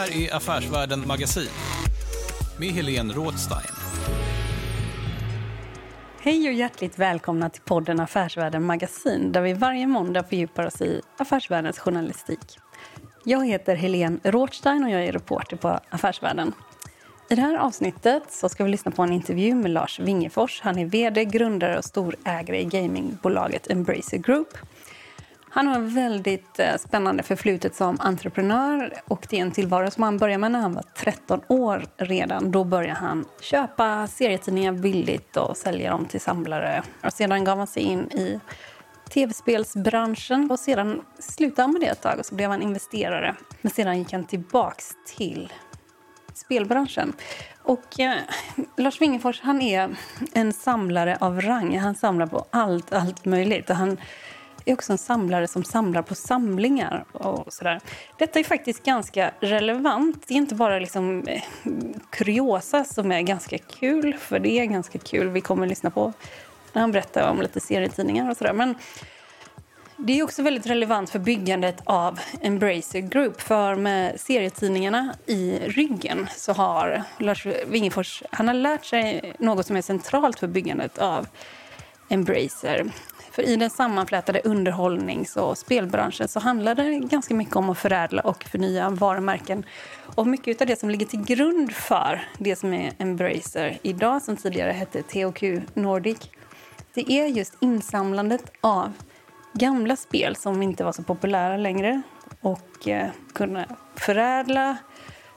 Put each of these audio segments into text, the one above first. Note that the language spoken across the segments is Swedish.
Här är Affärsvärlden Magasin med Helene Rådstein. Hej och hjärtligt välkomna till podden Affärsvärlden Magasin där vi varje måndag fördjupar oss i affärsvärldens journalistik. Jag heter Helene Rådstein och jag är reporter på Affärsvärlden. I det här avsnittet så ska vi lyssna på en intervju med Lars Wingefors. Han är vd, grundare och storägare i gamingbolaget Embracer Group. Han har ett väldigt eh, spännande förflutet som entreprenör och det är en tillvaro som han började med när han var 13 år redan. Då började han köpa serietidningar billigt och sälja dem till samlare. Och sedan gav han sig in i tv-spelsbranschen och sedan slutade han med det ett tag och så blev han investerare. Men sedan gick han tillbaks till spelbranschen. Och eh, Lars Wingefors han är en samlare av rang. Han samlar på allt, allt möjligt. Och han är också en samlare som samlar på samlingar. och sådär. Detta är faktiskt ganska relevant. Det är inte bara liksom, eh, kuriosa som är ganska kul, för det är ganska kul. Vi kommer att lyssna på när han berättar om lite serietidningar och sådär. Men det är också väldigt relevant för byggandet av Embracer Group. För med serietidningarna i ryggen så har Lars Wingefors han har lärt sig något som är centralt för byggandet av Embracer. För i den sammanflätade underhållnings och spelbranschen så handlar det ganska mycket om att förädla och förnya varumärken. Och mycket av det som ligger till grund för det som är Embracer idag, som tidigare hette THQ Nordic, det är just insamlandet av gamla spel som inte var så populära längre och eh, kunna förädla,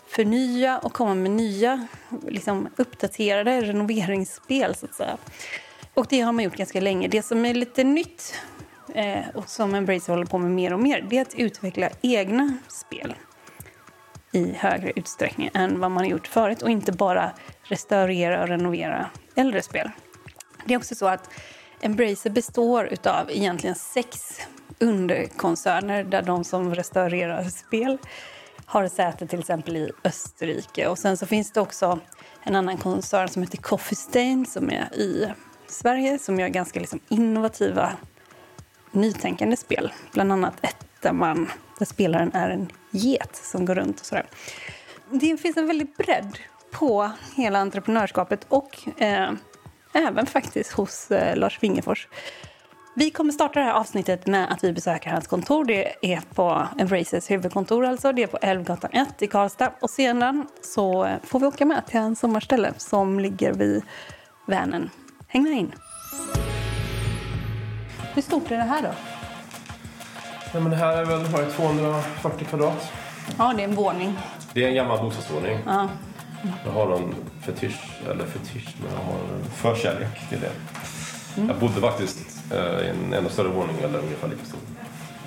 förnya och komma med nya liksom, uppdaterade renoveringsspel. så att säga. Och det har man gjort ganska länge. Det som är lite nytt eh, och som Embracer håller på med mer och mer det är att utveckla egna spel i högre utsträckning än vad man har gjort förut och inte bara restaurera och renovera äldre spel. Det är också så att Embracer består av egentligen sex underkoncerner där de som restaurerar spel har säte till exempel i Österrike. Och sen så finns det också en annan koncern som heter Coffee Stain som är i Sverige som gör ganska liksom innovativa, nytänkande spel. Bland annat ett där, man, där spelaren är en get som går runt och sådär. Det finns en väldig bredd på hela entreprenörskapet och eh, även faktiskt hos eh, Lars Wingefors. Vi kommer starta det här avsnittet med att vi besöker hans kontor. Det är på Embracers huvudkontor, alltså. Det är på Älvgatan 1 i Karlstad. Och sedan så får vi åka med till hans sommarställe som ligger vid Vänern. Häng med in. Hur stort är det här då? Ja, men det här är väl har 240 kvadrat. Ja, det är en våning. Det är en gammal bostadsvåning. Ja. Jag har en fetisch, eller fetisch, men jag har en förkärlek till det. Mm. Jag bodde faktiskt eh, i en ännu större våning, eller ungefär lika stor,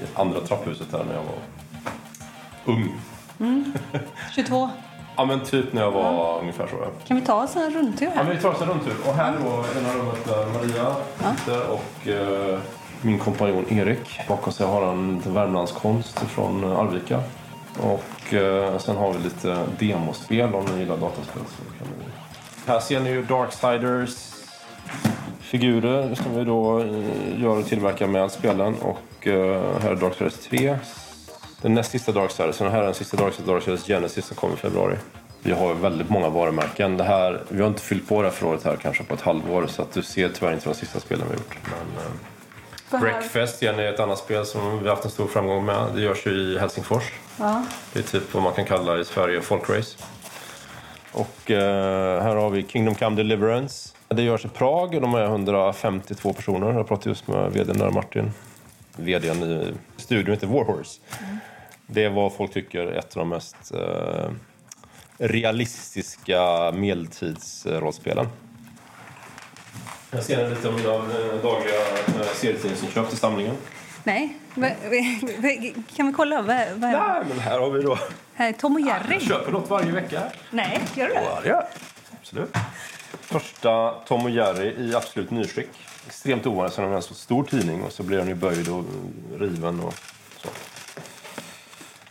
i andra trapphuset här när jag var ung. Mm. 22? Ja, men typ när jag var ja. ungefär så. Kan vi ta oss en rundtur här? Ja, vi tar oss en rundtur. Och här är då ena rummet där Maria sitter och eh, min kompanjon Erik. Bakom sig har han lite Värmlandskonst från Arvika. Och eh, sen har vi lite demospel om ni gillar dataspel. Så kan vi... Här ser ni ju Darksiders figurer som vi då eh, gör och tillverkar med spelen. Och eh, här är Darksiders 3. Den näst sista Darksiders. Den här är den sista Darksiders, Darksiders Genesis som kommer i februari. Vi har väldigt många varumärken. Det här, vi har inte fyllt på det här förrådet här kanske på ett halvår så att du ser tyvärr inte de sista spelen vi har gjort. Men, eh, Breakfast igen är ett annat spel som vi har haft en stor framgång med. Det görs ju i Helsingfors. Ja. Det är typ vad man kan kalla i Sverige folkrace. Och eh, här har vi Kingdom Come Deliverance. Det görs i Prag. De är 152 personer. Jag pratade just med vdn där, Martin. Vdn i studion heter Warhorse. Det är vad folk tycker är ett av de mest eh, realistiska medeltidsrollspelen. Jag ser lite av mina eh, dagliga eh, serietidningsinköp till samlingen. Nej, kan vi kolla? Vad, vad? Nej, men här har vi då... Här är Tom och Jerry. Jag köper något varje vecka. Nej, gör du det? Ja, det gör jag. Absolut. Första Tom och Jerry i absolut nyskick. Extremt ovanligt, så de är en så stor tidning och så blir den ju böjd och riven och så.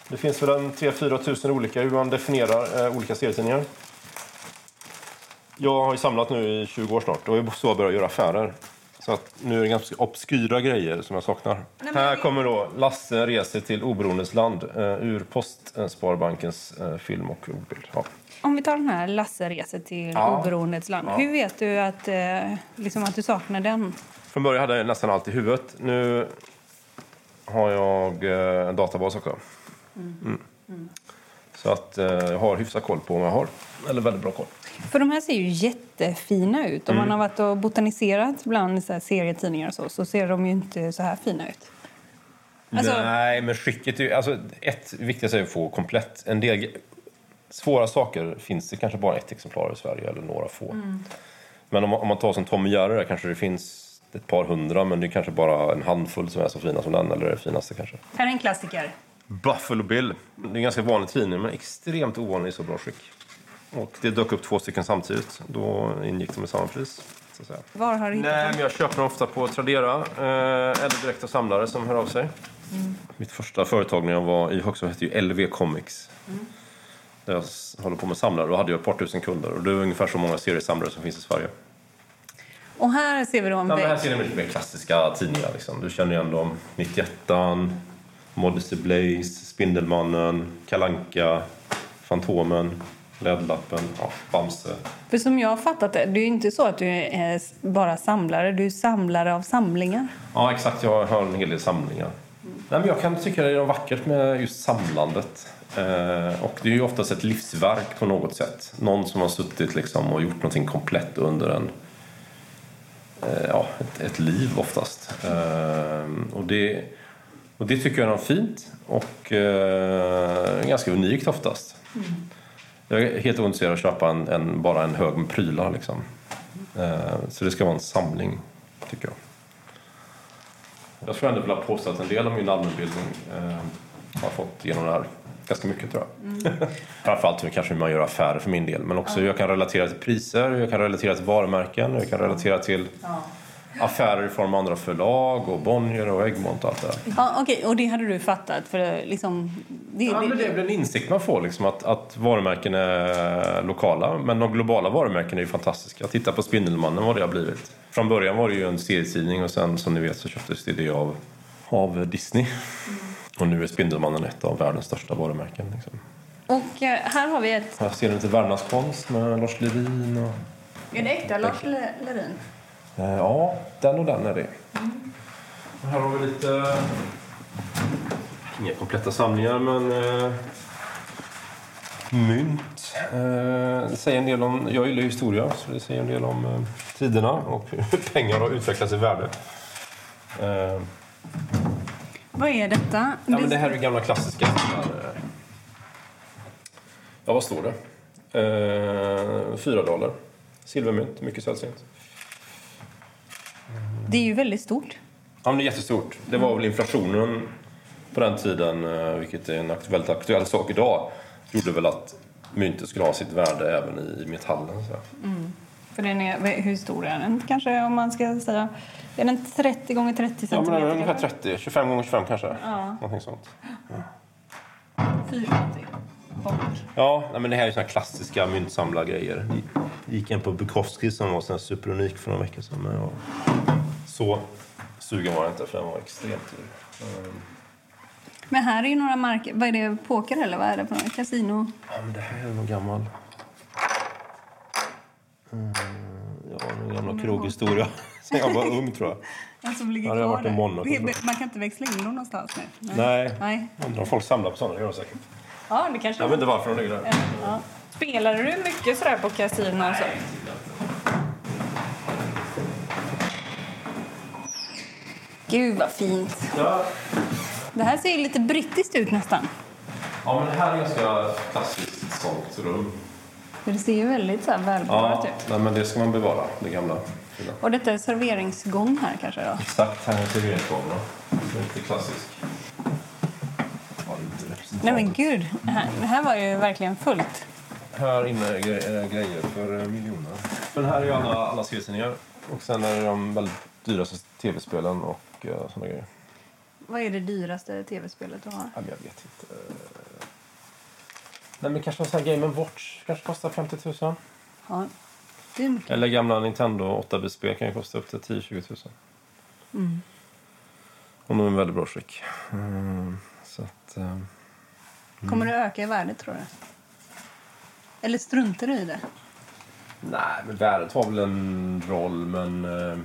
Det finns väl en 3-4 tusen olika hur man definierar eh, olika serietidningar. Jag har ju samlat nu i 20 år snart och är så jag börjar göra affärer. Så att nu är det ganska obskyra grejer som jag saknar. Här kommer då Lasse reser till oberoendes land eh, ur Postsparbankens eh, film och ordbild. Ja. Om vi tar den här Lasse reser till Ja. oberoendets land. Ja. Hur vet du att, eh, liksom att du saknar den? Från början hade jag nästan allt i huvudet. Nu har jag eh, en databas också. Mm. Så att eh, jag har hyfsat koll på vad jag har. Eller väldigt bra koll. För de här ser ju jättefina ut. Om man har varit och botaniserat bland så här serietidningar och så, så ser de ju inte så här fina ut. Alltså- Nej, men skicket är ju... Alltså, ett viktigt är att få komplett. En del svåra saker finns det kanske bara ett exemplar i Sverige eller några få. Men om man, om man tar som Tom och Jerry där kanske det finns ett par hundra men det är kanske bara en handfull som är så fina som den eller det finaste kanske. Här är en klassiker. Buffalo Bill. Det är en ganska vanlig tidning, men extremt ovanlig i så bra skick. Och det dök upp två stycken samtidigt. Då ingick de i samma pris. Så att säga. Var har du hittat Nej, men jag köper dem ofta på Tradera eh, eller direkt av samlare som hör av sig. Mitt första företag när jag var i Högsbo hette ju LV Comics. Där jag håller på med samlare. Då hade jag ett par tusen kunder. Och det är ungefär så många seriesamlare som finns i Sverige. Och här ser vi då en Ja, men här ser ni lite mer klassiska tidningar. Liksom. Du känner igen dem. 91 Modesty Blaze, Spindelmannen, Kalanka, Fantomen, Ledlappen, ja, Bamse. För som jag har fattat det, det är inte så att du är bara samlare, du är samlare av samlingar. Ja, exakt. Jag har en hel del samlingar. Nej, men jag kan tycka det är vackert med just samlandet. Eh, och det är ju oftast ett livsverk på något sätt. Någon som har suttit liksom och gjort någonting komplett under en, eh, ja, ett, ett liv oftast. Eh, och, det, och det tycker jag är fint och eh, ganska unikt oftast. Jag är helt ointresserad av att köpa en, en, bara en hög med prylar. Liksom. Eh, så det ska vara en samling, tycker jag. Jag skulle ändå vilja påstå att en del av min allmänbildning eh, har fått genom det här. Ganska mycket tror jag. Framförallt hur kanske hur man gör affärer för min del. Men också hur jag kan relatera till priser, hur jag kan relatera till varumärken, hur jag kan relatera till affärer i form av andra förlag och Bonnier och Egmont och allt det där. Ja, Okej, och det hade du fattat? För liksom, det, Ja, men det är väl en insikt man får, liksom, att, att varumärken är lokala. Men de globala varumärken är ju fantastiska. Titta på Spindelmannen, vad det har blivit. Från början var det ju en serietidning och sen som ni vet så köptes det av, av Disney. Och nu är Spindelmannen ett av världens största varumärken. Liksom. Och eh, här har vi ett... Här ser ni lite Värmlandskonst med Lars Lerin och... Är det äkta Lars Le- Lerin? Eh, ja, den och den är det. Och här har vi lite... Inga kompletta samlingar, men... Eh, mynt. Eh, det säger en del om... Jag gillar historia, så det säger en del om eh, tiderna och hur pengar har utvecklats i värde. Eh, Vad är detta? ja, men det här är gamla klassiska... Ja, vad står det? Eh, fyra dollar. Silvermynt, mycket sällsynt. Det är ju väldigt stort. Ja, men det är jättestort. Det var väl inflationen på den tiden, eh, vilket är en väldigt aktuell sak idag, gjorde väl att myntet skulle ha sitt värde även i metallen. Så. För den är, hur stor är den? Kanske om man ska säga... Är den 30 gånger 30 Ja, centimeter? men den är ungefär kanske? 30, 25 gånger 25 kanske. Ja. Någonting sånt. 450. Och Ja, men det här är såna klassiska myntsamlargrejer. Det gick en på Bukowski som var sån superunik för några veckor sedan. Jag... Så sugen var jag inte för den var extremt dyr. Mm. Men här är ju några marker. Vad är det? Poker eller vad är det för? Casino? Ja, men det här är nog gammal. Mm, ja, en gammal kroghistoria. sen jag var ung tror jag. Som ligger Ja, det har kvar varit en där. Monaco, jag. Man kan inte växla in dem någonstans nu. Nej. Nej. Undrar om folk samlar på sådana, det gör de säkert. Ja, det kanske Jag vet inte varför de ligger där. Ja. Spelade du mycket sådär på kasino och Gud vad fint. Ja. Det här ser ju lite brittiskt ut nästan. ja, men det här är ganska klassiskt sånt rum. Det ser ju väldigt så här välbevarat Ja, ut. nej, men det ska man bevara, det gamla. fina. Och detta är serveringsgång här kanske då? Exakt, här är är lite klassisk. Nej men gud, det här, det här var ju verkligen fullt. Här inne är gre- grejer för eh, miljoner. Men här är ju alla, alla serietidningar. Och sen är det de väldigt dyraste tv-spelen och uh, sådana grejer. Vad är det dyraste tv-spelet du har? Ja, jag vet inte. Eh, Nej, men kanske en sån här Game Watch kanske kostar 50 000. Ja, det är mycket. Eller gamla Nintendo 8-bitspel kan ju kosta upp till 10-20 000. Mm. Om de är i väldigt bra skick. Mm, så att, eh, Kommer det öka i värde tror du? Eller struntar du i det? nej, men värdet har väl en roll, men eh,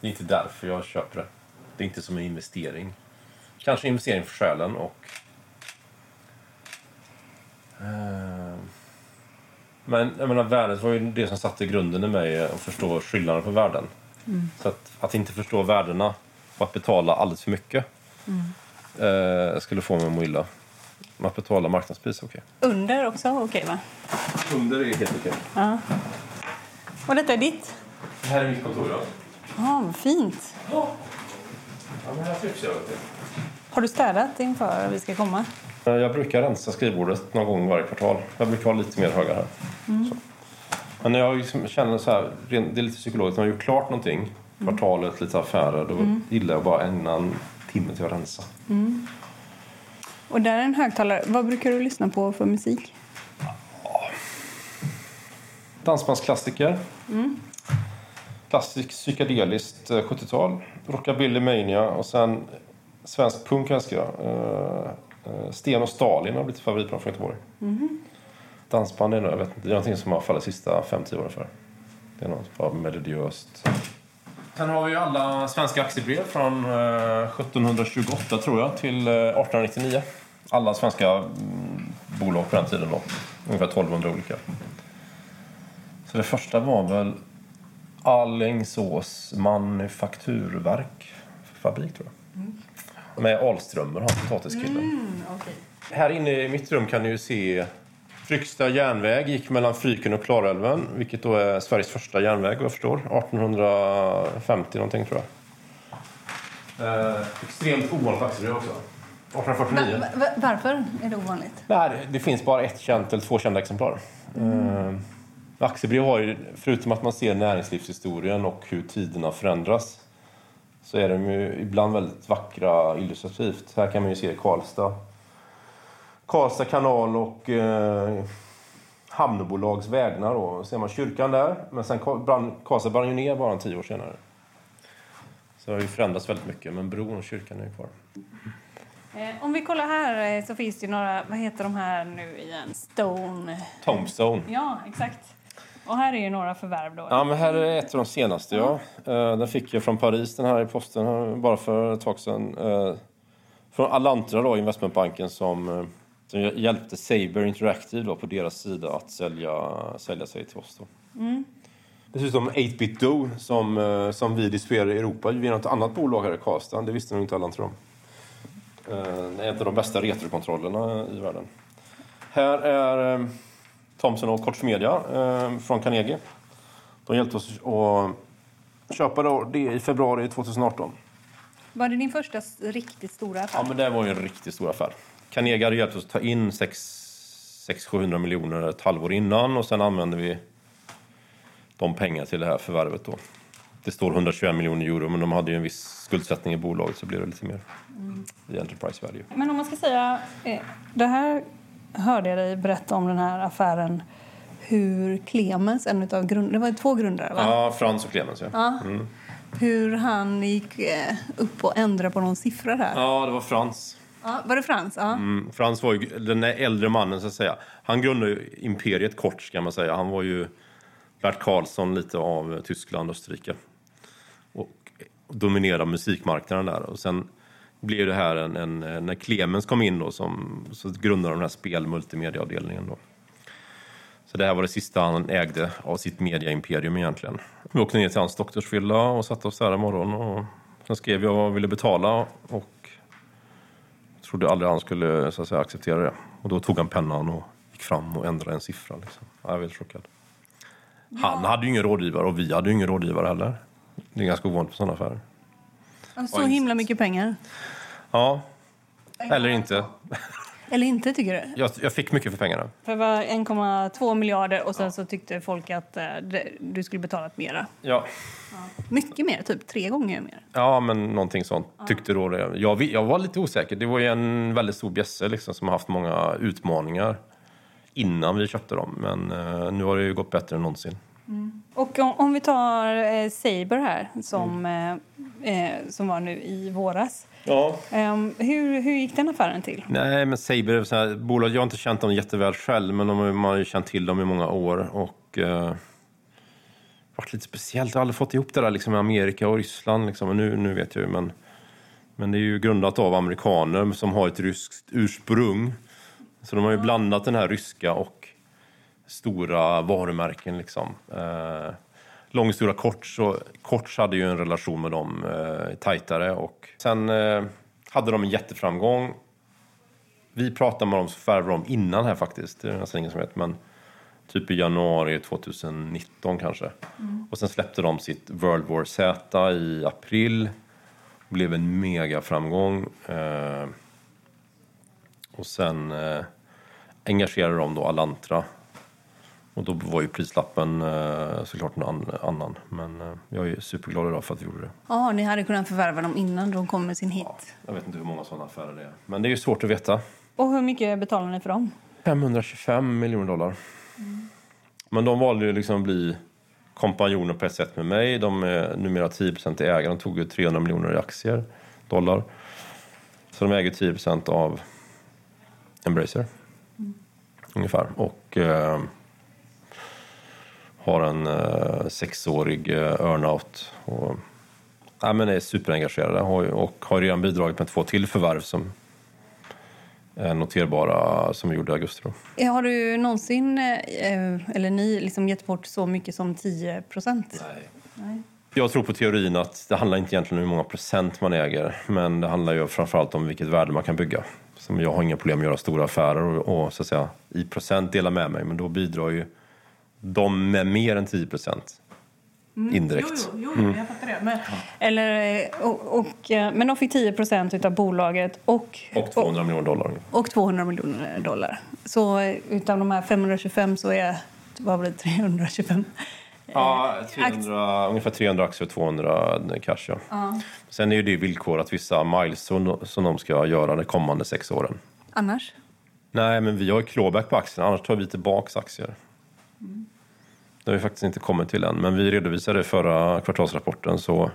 det är inte därför jag köper det. Det är inte som en investering. Kanske investering för själen och... Eh, men jag menar, värdet var ju det som satte grunden i mig att förstå skillnaden på värden. Så att, att inte förstå värdena och att betala alldeles för mycket eh, skulle få mig att må illa. Men att betala marknadspris, okej. Under också okej va? Under är helt okej. Ja. Och detta är ditt? Det här är mitt kontor, ja. Ja, vad fint. Ja, men jag. Har du städat inför vi ska komma? Eh, Jag brukar rensa skrivbordet någon gång varje kvartal. Jag brukar ha lite mer högar här. Så. Men när jag liksom känner så här, det är lite psykologiskt, när jag har gjort klart någonting, kvartalet, lite affärer, då gillar jag bara ägna en timme till att rensa. Och där är en högtalare. Vad brukar du lyssna på för musik? Dansbandsklassiker. Klassisk psykedeliskt eh, 70-tal. Rockabilly Mania och sen svensk punk älskar jag. Eh, eh, Sten och Stalin har blivit favoritband från Göteborg. Dansband är nog, jag vet inte, det är någonting som har fallit de sista 5-10 åren för. Det är något bara melodiöst. Sen har vi ju alla svenska aktiebrev från eh, 1728 tror jag till eh, 1899. Alla svenska mm, bolag på den tiden då. Ungefär 1200 olika. Så det första var väl Alingsås manufakturverk fabrik tror jag. Med Alströmer, han potatiskillen. Här inne i mitt rum kan ni ju se Fryksta järnväg gick mellan Fryken och Klarälven, vilket då är Sveriges första järnväg vad jag förstår. 1850 någonting tror jag. Eh, extremt ovanligt aktiebrev också. 1849. Va- va- varför är det ovanligt? Nej, det- finns bara ett känt eller två kända exemplar. Mm. Aktiebrev har ju, förutom att man ser näringslivshistorien och hur tiderna förändras, så är de ju ibland väldigt vackra illustrativt. Här kan man ju se Karlstad. Karlstad kanal och eh, hamnbolags vägnar. Då. ser man kyrkan där, men sen brann, Karlstad brann ju ner bara tio år senare. Så det har ju förändrats väldigt mycket, men bron och kyrkan är ju kvar. Eh, om vi kollar här eh, så finns det ju några, vad heter de här nu igen? Stone. Tombstone. Ja, exakt. Och här är ju några förvärv då. Ja, men här är ett av de senaste. Ja. Eh, Den fick jag från Paris, den här i posten, här, bara för ett tag sedan. Eh, Från Alantra, då, investmentbanken, som, eh, som hjälpte Saber Interactive då, på deras sida att sälja, sälja sig till oss. Då. Dessutom 8-bit Do, som, eh, som vi distribuerar i Europa via något annat bolag här i Karlstad. Det visste nog inte Alantra om. Eh, Det är en av de bästa retrokontrollerna i världen. Här är eh, Thomson och Koch Media eh, från Carnegie. De hjälpte oss att köpa det i februari 2018. Var det din första riktigt stora affär? Ja, men det var ju en riktigt stor affär. Carnegie hade hjälpt oss att ta in 600-700 miljoner ett halvår innan och sen använde vi de pengar till det här förvärvet då. Det står 121 miljoner euro, men de hade ju en viss skuldsättning i bolaget så blev det lite mer i enterprise value. Men om man ska säga, eh, det här hörde jag dig berätta om den här affären hur Clemens, en av grund, det var två grundare va? Ja, Frans och Clemens ja. Ja. Hur han gick eh, upp och ändrade på någon siffra här. Ja, det var Frans. Ja, var det Frans? Ja. Mm, Frans var ju den där äldre mannen så att säga. Han grundade ju imperiet kort ska man säga. Han var ju Bert Karlsson lite av Tyskland och Österrike. Och dominera musikmarknaden där. Och sen blev det här en, en när Clemens kom in då som, så grundade de den här spel-multimediaavdelningen då. Så det här var det sista han ägde av sitt mediaimperium egentligen. Vi åkte ner till hans doktorsvilla och satte oss där en morgon och sen skrev jag vad jag ville betala och trodde aldrig han skulle så att säga, acceptera det. Och då tog han pennan och gick fram och ändrade en siffra. Liksom. Jag var helt chockad. Han hade ju ingen rådgivare och vi hade ju ingen rådgivare heller. Det är ganska ovanligt på sådana affärer. Så himla mycket pengar. Ja, eller inte. Eller inte, tycker du? Jag, jag fick mycket för pengarna. För det var 1,2 miljarder och sen så tyckte folk att eh, det, du skulle betalat mera. Ja. Mycket mer, typ tre gånger mer. Ja, men någonting sånt tyckte då det. Jag, vi- jag var lite osäker. Det var ju en väldigt stor bjässe liksom, som har haft många utmaningar innan vi köpte dem. Men eh, nu har det ju gått bättre än någonsin. Och om, om vi tar eh, Saber här, som, eh, eh, som var nu i våras. Ja. Ehm, hur, hur gick den affären till? Nej, men Saber är här, bolag, jag har inte känt dem jätteväl själv, men de, har- man har ju känt till dem i många år. Och eh, varit lite speciellt. Jag har aldrig fått ihop det där liksom, med Amerika och Ryssland. Liksom. Men nu, nu vet jag ju, men, men det är ju grundat av amerikaner som har ett ryskt ursprung. Så de har ju blandat den här ryska och stora varumärken. Liksom. Eh, lång historia kort, så Korts hade ju en relation med dem eh, tajtare. Och sen eh, hade de en jätteframgång. Vi pratade med dem så förvärvade de innan här faktiskt. Det är nästan ingen som vet. Men typ i januari 2019 kanske. Och sen släppte de sitt World War Z i april. Blev en mega framgång. Eh, och sen eh, engagerade de då Alantra. Och då var ju prislappen eh, såklart en an- annan. Men eh, jag är superglad idag för att vi gjorde det. Ja, ni hade kunnat förvärva dem innan de kom med sin hit. Jag vet inte hur många sådana affärer det är. Men det är ju svårt att veta. Och hur mycket betalar ni för dem? 525 miljoner dollar. Men de valde ju liksom att bli kompanjoner på ett sätt med mig. De är numera 10 i ägare. De tog ju 300 miljoner i aktier, dollar. Så de äger 10% av Embracer. Ungefär. Och eh, har en eh, sexårig eh, earnout. Och, ja, men är superengagerade och har redan bidragit med två till förvärv som är noterbara som vi gjorde i augusti. Då. Eh, Har du någonsin, eh, eller ni, liksom gett bort så mycket som 10 procent? Jag tror på teorin att det handlar inte egentligen om hur många procent man äger men det handlar ju framförallt om vilket värde man kan bygga. Som jag har inga problem att göra stora affärer och, och så att säga i procent dela med mig men då bidrar ju de med mer än 10 procent indirekt. Jo, jo, jo jag fattar det. Men, eller, eh, och, och, eh, men de fick 10 procent av bolaget och, Och 200 miljoner dollar. och 200 miljoner dollar. Så eh, utav de här 525 så är vad blir det, 325? Ja, 300, ungefär 300 aktier och 200 cash. Ja. Sen är det villkorat vissa milestone som de ska göra de kommande sex åren. Annars? Nej, men vi har ju clawback på aktierna, annars tar vi tillbaka aktier. Det har vi faktiskt inte kommit till än, men vi redovisade i förra kvartalsrapporten så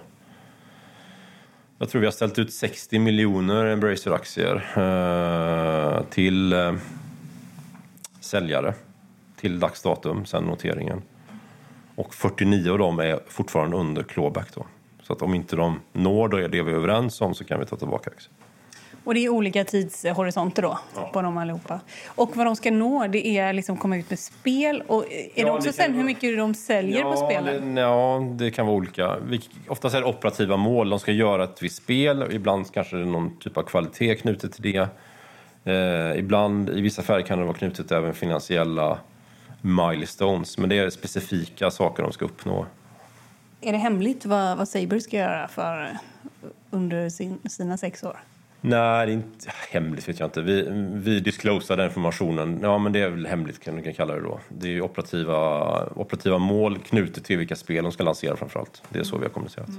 jag tror vi har ställt ut 60 miljoner Embracer-aktier eh, till eh, säljare till dags datum, sen noteringen. Och 49 av dem är fortfarande under clawback då. Så att om inte de når det, det vi är överens om så kan vi ta tillbaka aktier. Och det är olika tidshorisonter då på dem allihopa. Och vad de ska nå det är liksom komma ut med spel. Och är Ja, det också det sen hur mycket de säljer på spelen? Det, ja, det kan vara olika. Oftast är det operativa mål. De ska göra ett visst spel. Ibland kanske det är någon typ av kvalitet knutet till det. Eh, ibland, i vissa fall kan det vara knutet även finansiella milestones. Men det är specifika saker de ska uppnå. Är det hemligt vad, vad Saber ska göra för under sin, sina sex år? Nej, inte hemligt vet jag inte. Vi, vi disclosar den informationen. Ja, men det är väl hemligt kan du kalla det då. Det är ju operativa, operativa mål knutet till vilka spel de ska lansera framförallt. Det är så vi har kommunicerat.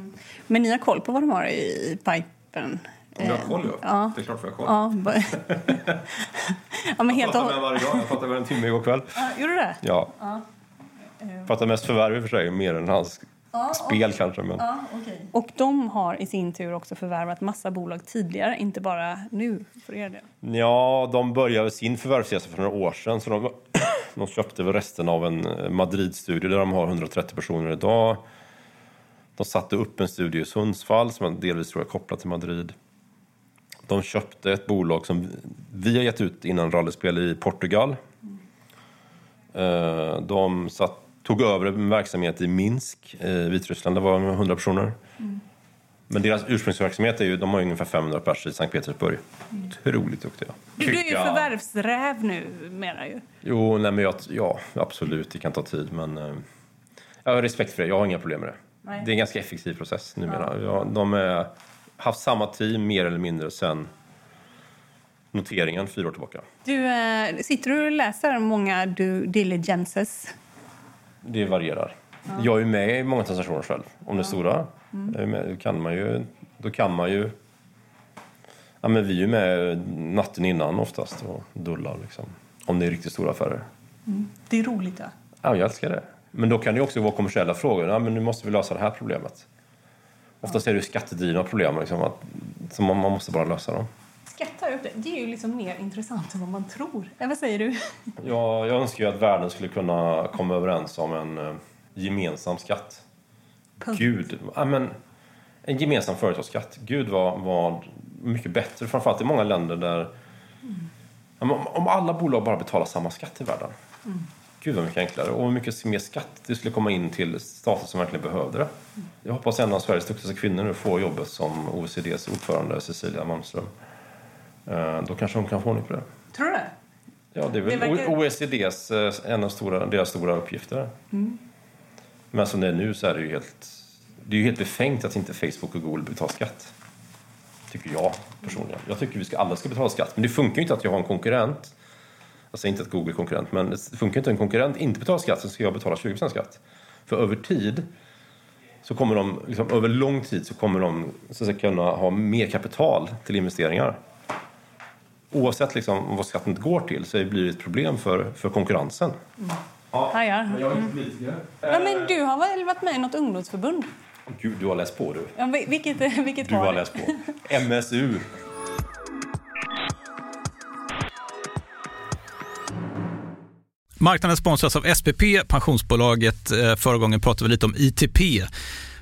Men ni har koll på vad de har i, pipen? Om jag har koll, ja. Ja. Det är klart vi har koll. Ja, ja men helt Jag pratar med varje dag. Jag pratade med en timme igår kväll. Ja, Gjorde du det? Ja. Jag pratar mest förvärv i och för sig, mer än hans spel kanske. Men... Och de har i sin tur också förvärvat massa bolag tidigare, inte bara nu för er del. Ja, de började sin förvärvsresa för några år sedan. Så de, de köpte väl resten av en eh, Madrid-studio där de har 130 personer idag. De satte upp en studio i Sundsvall som är delvis tror jag kopplad till Madrid. De köpte ett bolag som vi har gett ut innan rallyspel i Portugal. Eh, de satt, tog över en verksamhet i Minsk i Vitryssland. Det var 100 personer. Men deras ursprungsverksamhet är ju, de har ju ungefär 500 personer i Sankt Petersburg. Otroligt duktiga. Du, du är ju förvärvsräv nu, menar ju. Jo, nej men jag, ja, absolut, det kan ta tid men eh, jag har respekt för det, jag har inga problem med det. Nej. Det är en ganska effektiv process numera. Ja, de har haft samma team mer eller mindre sen noteringen fyra år tillbaka. Du, eh, sitter du och läser många due diligences? Det varierar. Jag är med i många transaktioner själv. Om det är stora, är med, kan man ju... Då kan man ju ja, men vi är ju med natten innan oftast och dullar liksom. Om det är riktigt stora affärer. Det är roligt, ja. Ja, jag älskar det. Men då kan det också vara kommersiella frågor. Ja, men nu måste vi lösa det här problemet. Oftast är det ju skattedrivna problem liksom, att, så man, man måste bara lösa dem. Skatta upp det. Det är ju liksom mer intressant än vad man tror. Eh, vad säger du? Jag, jag önskar ju att världen skulle kunna komma överens om en eh, gemensam skatt. Punkt. Gud, ja, men en gemensam företagsskatt. Gud vad, vad mycket bättre. Framförallt i många länder där... Ja, men om, alla bolag bara betalar samma skatt i världen. Gud vad mycket enklare. Och hur mycket mer skatt det skulle komma in till stater som verkligen behövde det. Jag hoppas en av Sveriges duktigaste kvinnor nu får jobbet som OECDs ordförande Cecilia Malmström. Eh, Då kanske hon kan få ordning på det. Tror du det? Ja, det är väl Det verkar- OECDs eh, en av stora, deras stora uppgifter. Men som det är nu så är det ju helt, det är ju helt befängt att inte Facebook och Google betalar skatt. Tycker jag personligen. Jag tycker vi ska, alla ska betala skatt. Men det funkar ju inte att jag har en konkurrent. Jag säger inte att Google är konkurrent, men det funkar inte att en konkurrent inte betalar skatt så ska jag betala 20% skatt. För över tid så kommer de, liksom, över lång tid så kommer de så att säga, kunna ha mer kapital till investeringar oavsett liksom vad skatten går till så blir det ett problem för, för konkurrensen. Ja, ja. jag är inte politiker. ja, men du har väl varit med i något ungdomsförbund? Gud, du har läst på du. Ja, vil- vilket, vilket Du har det? läst på. MSU. Marknaden sponsras av SPP, pensionsbolaget. Eh, Förra gången pratade vi lite om ITP.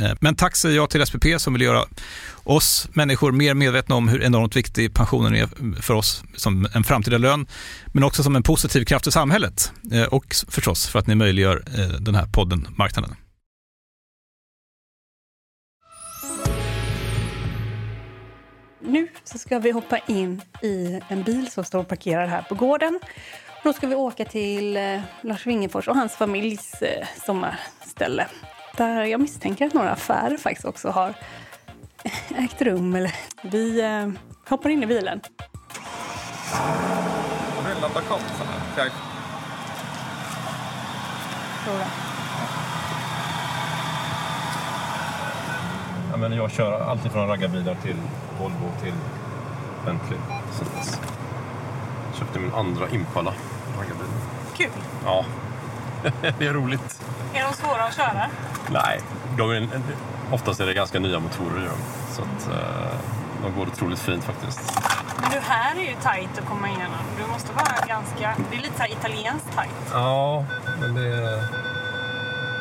Eh, men tack säger jag till SPP som vill göra oss människor mer medvetna om hur enormt viktig pensionen är för oss som en framtida lön, men också som en positiv kraft i samhället. Eh, och förstås för att ni möjliggör eh, den här podden Marknaden. Nu så ska vi hoppa in i en bil som står parkerad här på gården. Då ska vi åka till Lars Wingefors och hans familjs sommarställe. Där jag misstänker att några affärer faktiskt också har ägt rum. Eller, vi eh, hoppar in i bilen. Kompisarna? Ska jag- Tror? Ja, men jag kör alltid från raggarbilar till Volvo till Bentley. Så köpte min andra Impala raggarbil. Kul. Ja, det är roligt. Är de svåra att köra? Nej, de är, oftast är det ganska nya motorer i dem. Så att eh, de går otroligt fint faktiskt. Men du, här är ju tajt att komma igenom. Du måste vara ganska... Det är lite så här italienskt tajt. Ja, men det,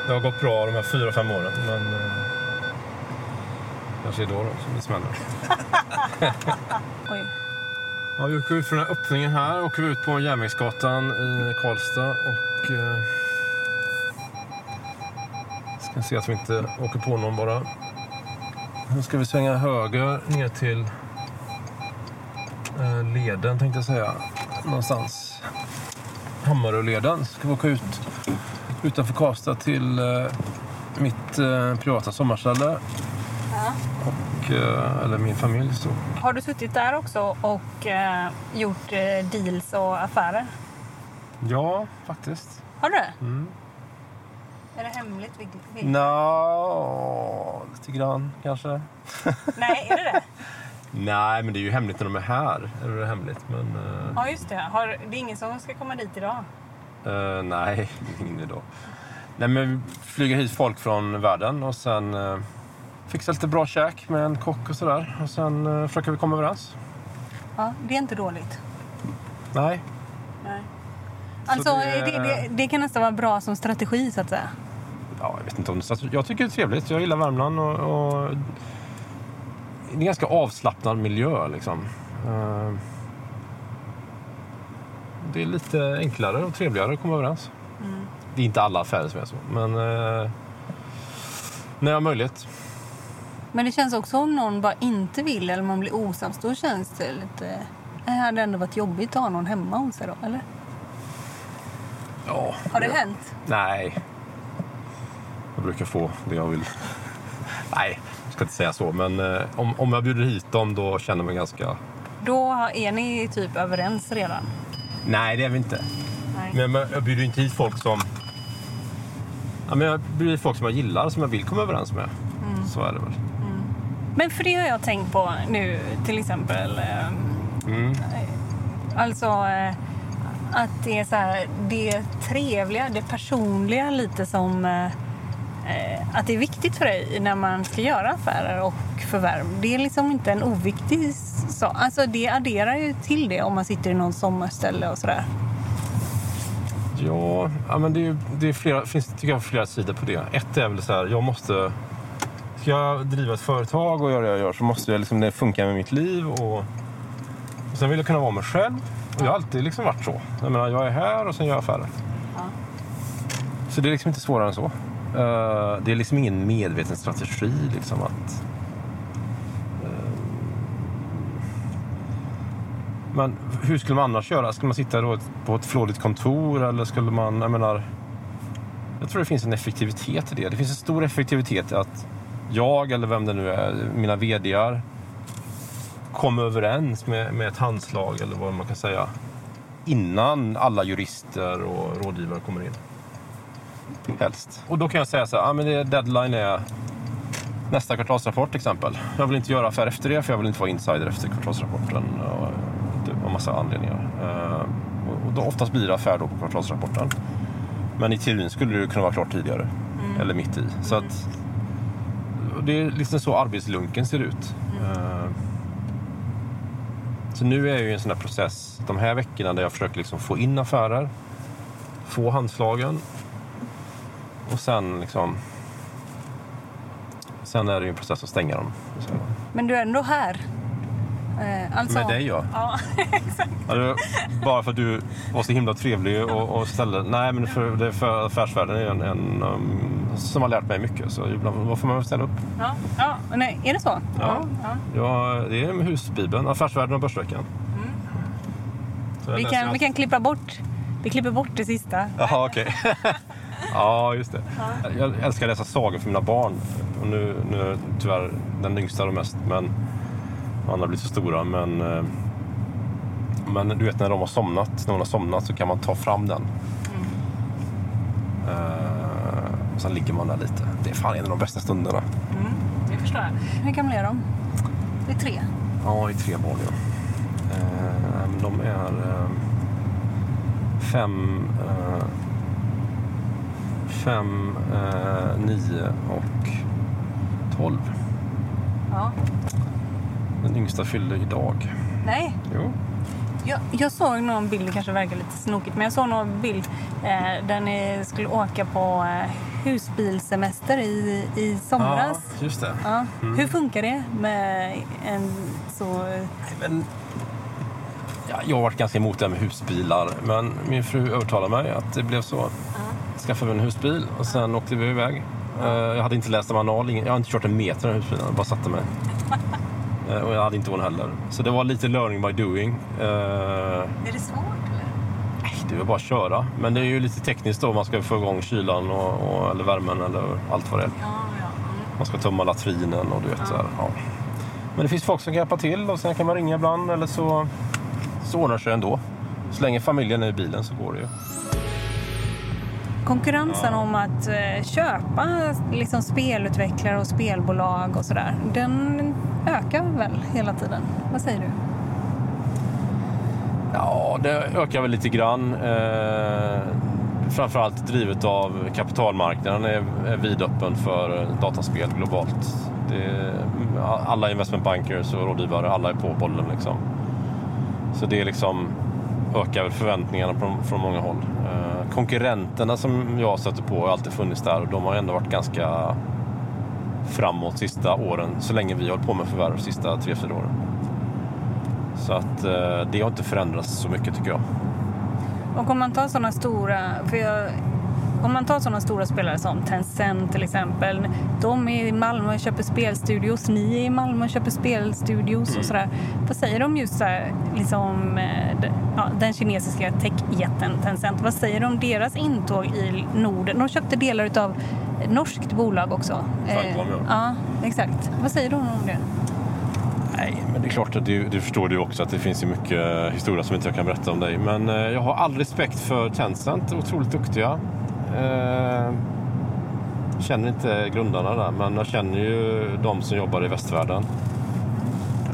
det har gått bra de här fyra, fem åren. Men eh, kanske då, då som det smäller. Oj. Ja, vi åker ut från den här öppningen här åker vi ut på Järnvägsgatan i Karlstad och eh, ska se att vi inte åker på någon bara. Nu ska vi svänga höger ner till eh, leden tänkte jag säga. Någonstans. Hammaröleden. Ska vi åka ut utanför Karlstad till eh, mitt eh, privata sommarställe. Och, eller min familj. Så Har du suttit där också och gjort deals och affärer? Ja, faktiskt. Har du det? Mm. Är det hemligt? Vil- vil- Nå, lite grann kanske. Nej, är det det? Nej, men det är ju hemligt när de är här. Är det hemligt? Men eh, Ja, just det. Har, det är ingen som ska komma dit idag? eh, nej, ingen idé. Nej, men vi flyger hit folk från världen och sen uh, fixar lite bra käk med en kock och sådär. Och sen uh, försöker vi komma överens. Ja, det är inte dåligt. Nej, Nej. Alltså, det- det... Det, det, kan nästan vara bra som strategi, så att säga. Ja, jag vet inte om det Jag tycker det är trevligt. Jag gillar Värmland och, och det är en ganska avslappnad miljö liksom. Eh, det är lite enklare och trevligare att komma överens. Det är inte alla affärer som är så, men eh, när jag har möjlighet. Men det känns också om någon bara inte vill eller man blir osams, då känns det lite... Det hade ändå varit jobbigt att ha någon hemma hos sig då, eller? Ja, Har det ja. hänt? Nej. Brukar få det jag vill. Nej, jag ska inte säga så. Men eh, om, om jag bjuder hit dem då känner jag mig ganska... Då är ni typ överens redan? Nej, det är vi inte. Nej. Men jag, bjuder inte hit folk som... Ja, men jag bjuder hit folk som jag gillar, som jag vill komma överens med. Så är det väl. Men för det har jag tänkt på nu, till exempel. eh, Mm. Alltså eh, att det är så här, det trevliga, det personliga lite som... eh, Att det är viktigt för dig när man ska göra affärer och förvärv. Det är liksom inte en oviktig sak. Alltså det adderar ju till det om man sitter i någon sommarställe och sådär. Ja, ja men det, är, det är flera, finns tycker jag flera sidor på det. Ett är väl så här, jag måste... Ska jag driva ett företag och göra det jag gör så måste jag liksom, det funka med mitt liv. Och, och sen vill jag kunna vara mig själv. Och jag har alltid liksom varit så. Jag menar, jag är här och sen gör jag affärer. Så det är liksom inte svårare än så. Uh, det är liksom ingen medveten strategi liksom att... Uh, men hur skulle man annars göra? Skulle man sitta då på ett flådigt kontor eller skulle man... Jag menar... Jag tror det finns en effektivitet i det. Det finns en stor effektivitet i att jag eller vem det nu är, mina VDar kommer överens med, med ett handslag eller vad man kan säga innan alla jurister och rådgivare kommer in. Helst. Och då kan jag säga så här, ah, men det, deadline är nästa kvartalsrapport till exempel. Jag vill inte göra affär efter det för jag vill inte vara insider efter kvartalsrapporten. Och, det var massa anledningar. Eh, och- och då oftast blir det affär då på kvartalsrapporten. Men i teorin skulle det kunna vara klart tidigare. Eller mitt i. Så att, och det är liksom så arbetslunken ser ut. Eh, så nu är jag ju i en sån här process de här veckorna där jag försöker liksom få in affärer. Få handslagen. Och sen liksom... Sen är det ju en process att stänga dem. Så, Men du är ändå här. Eh, alltså, Med dig ja. Ja, exakt. Var Bara för att du var så himla trevlig och, och ställde... Nej, men för, det är för affärsvärlden är en, en um, som har lärt mig mycket. Så ibland då får man ställa upp. Ja, ja. Nej, är det så? Ja. ja. Ja, det är husbibeln. Affärsvärlden och Börsveckan. Jag Vi, kan, vi kan klippa bort, vi klipper bort det sista. Jaha, okej. ja, just det. Jag älskar att läsa sagor för mina barn. Och nu, nu är tyvärr den yngsta och mest, men de andra blir så stora. Men, eh, Men du vet när de har somnat, när hon har somnat så kan man ta fram den. Eh, och sen ligger man där lite. Det är fan en av de bästa stunderna. Det förstår jag. Hur gamla är de? Det är tre. Ja, i tre barn ja. Men de är eh, fem, eh, fem, eh, nio och tolv. Ja. Den yngsta fyllde idag. Nej, Jo. jag, jag såg någon bild, det kanske verkar lite snokigt, men jag såg någon bild eh, där ni skulle åka på eh, husbilsemester i, i somras. Ja, just det. Ja. Hur funkar det med en så... Men, ja, jag har varit ganska emot det här med husbilar, men min fru övertalade mig att det blev så. Skaffade vi en husbil och sen åkte vi iväg. Eh, Jag hade inte läst en manual, jag har inte kört en meter i den husbilen, jag bara satte mig. Eh, Och jag hade inte hon heller. Så det var lite learning by doing. Eh, Är det svårt eller? nej, det var bara att köra. Men det är ju lite tekniskt då, man ska få igång kylan och, och, eller värmen eller allt vad det är. Ja, ja. Man ska tömma latrinen och du vet så här, ja. Men det finns folk som kan hjälpa till och sen kan man ringa ibland eller så, så ordnar det sig ändå. Så länge familjen är i bilen så går det ju. Konkurrensen om att eh, köpa liksom, spelutvecklare och spelbolag och sådär, den ökar väl hela tiden? Vad säger du? Ja, det ökar väl lite grann. Eh, framförallt drivet av kapitalmarknaden är, är vidöppen för dataspel globalt. Det, alla investment bankers och rådgivare, alla är på bollen liksom. Så det är liksom ökar väl förväntningarna från, från många håll. Eh, konkurrenterna som jag stöter på har alltid funnits där och de har ändå varit ganska framåt sista åren, så länge vi har hållit på med förvärv, sista tre, fyra åren. Så att eh, det har inte förändrats så mycket tycker jag. Och om man tar sådana stora, för jag, om man tar sådana stora spelare som Tencent till exempel. De är i Malmö och köper spelstudios, ni är i Malmö och köper spelstudios och sådär. Vad säger de just så här, liksom, eh, ja, den kinesiska techjätten Tencent, vad säger de om deras intåg i Norden? De köpte delar av norskt bolag också. Facom, ja. ja, exakt. Vad säger de om det? Nej, men det är klart att du, du förstår du också att det finns ju mycket historia som inte jag kan berätta om dig. Men eh, jag har all respekt för Tencent, otroligt duktiga. Eh, känner inte grundarna där, men jag känner ju de som jobbar i västvärlden.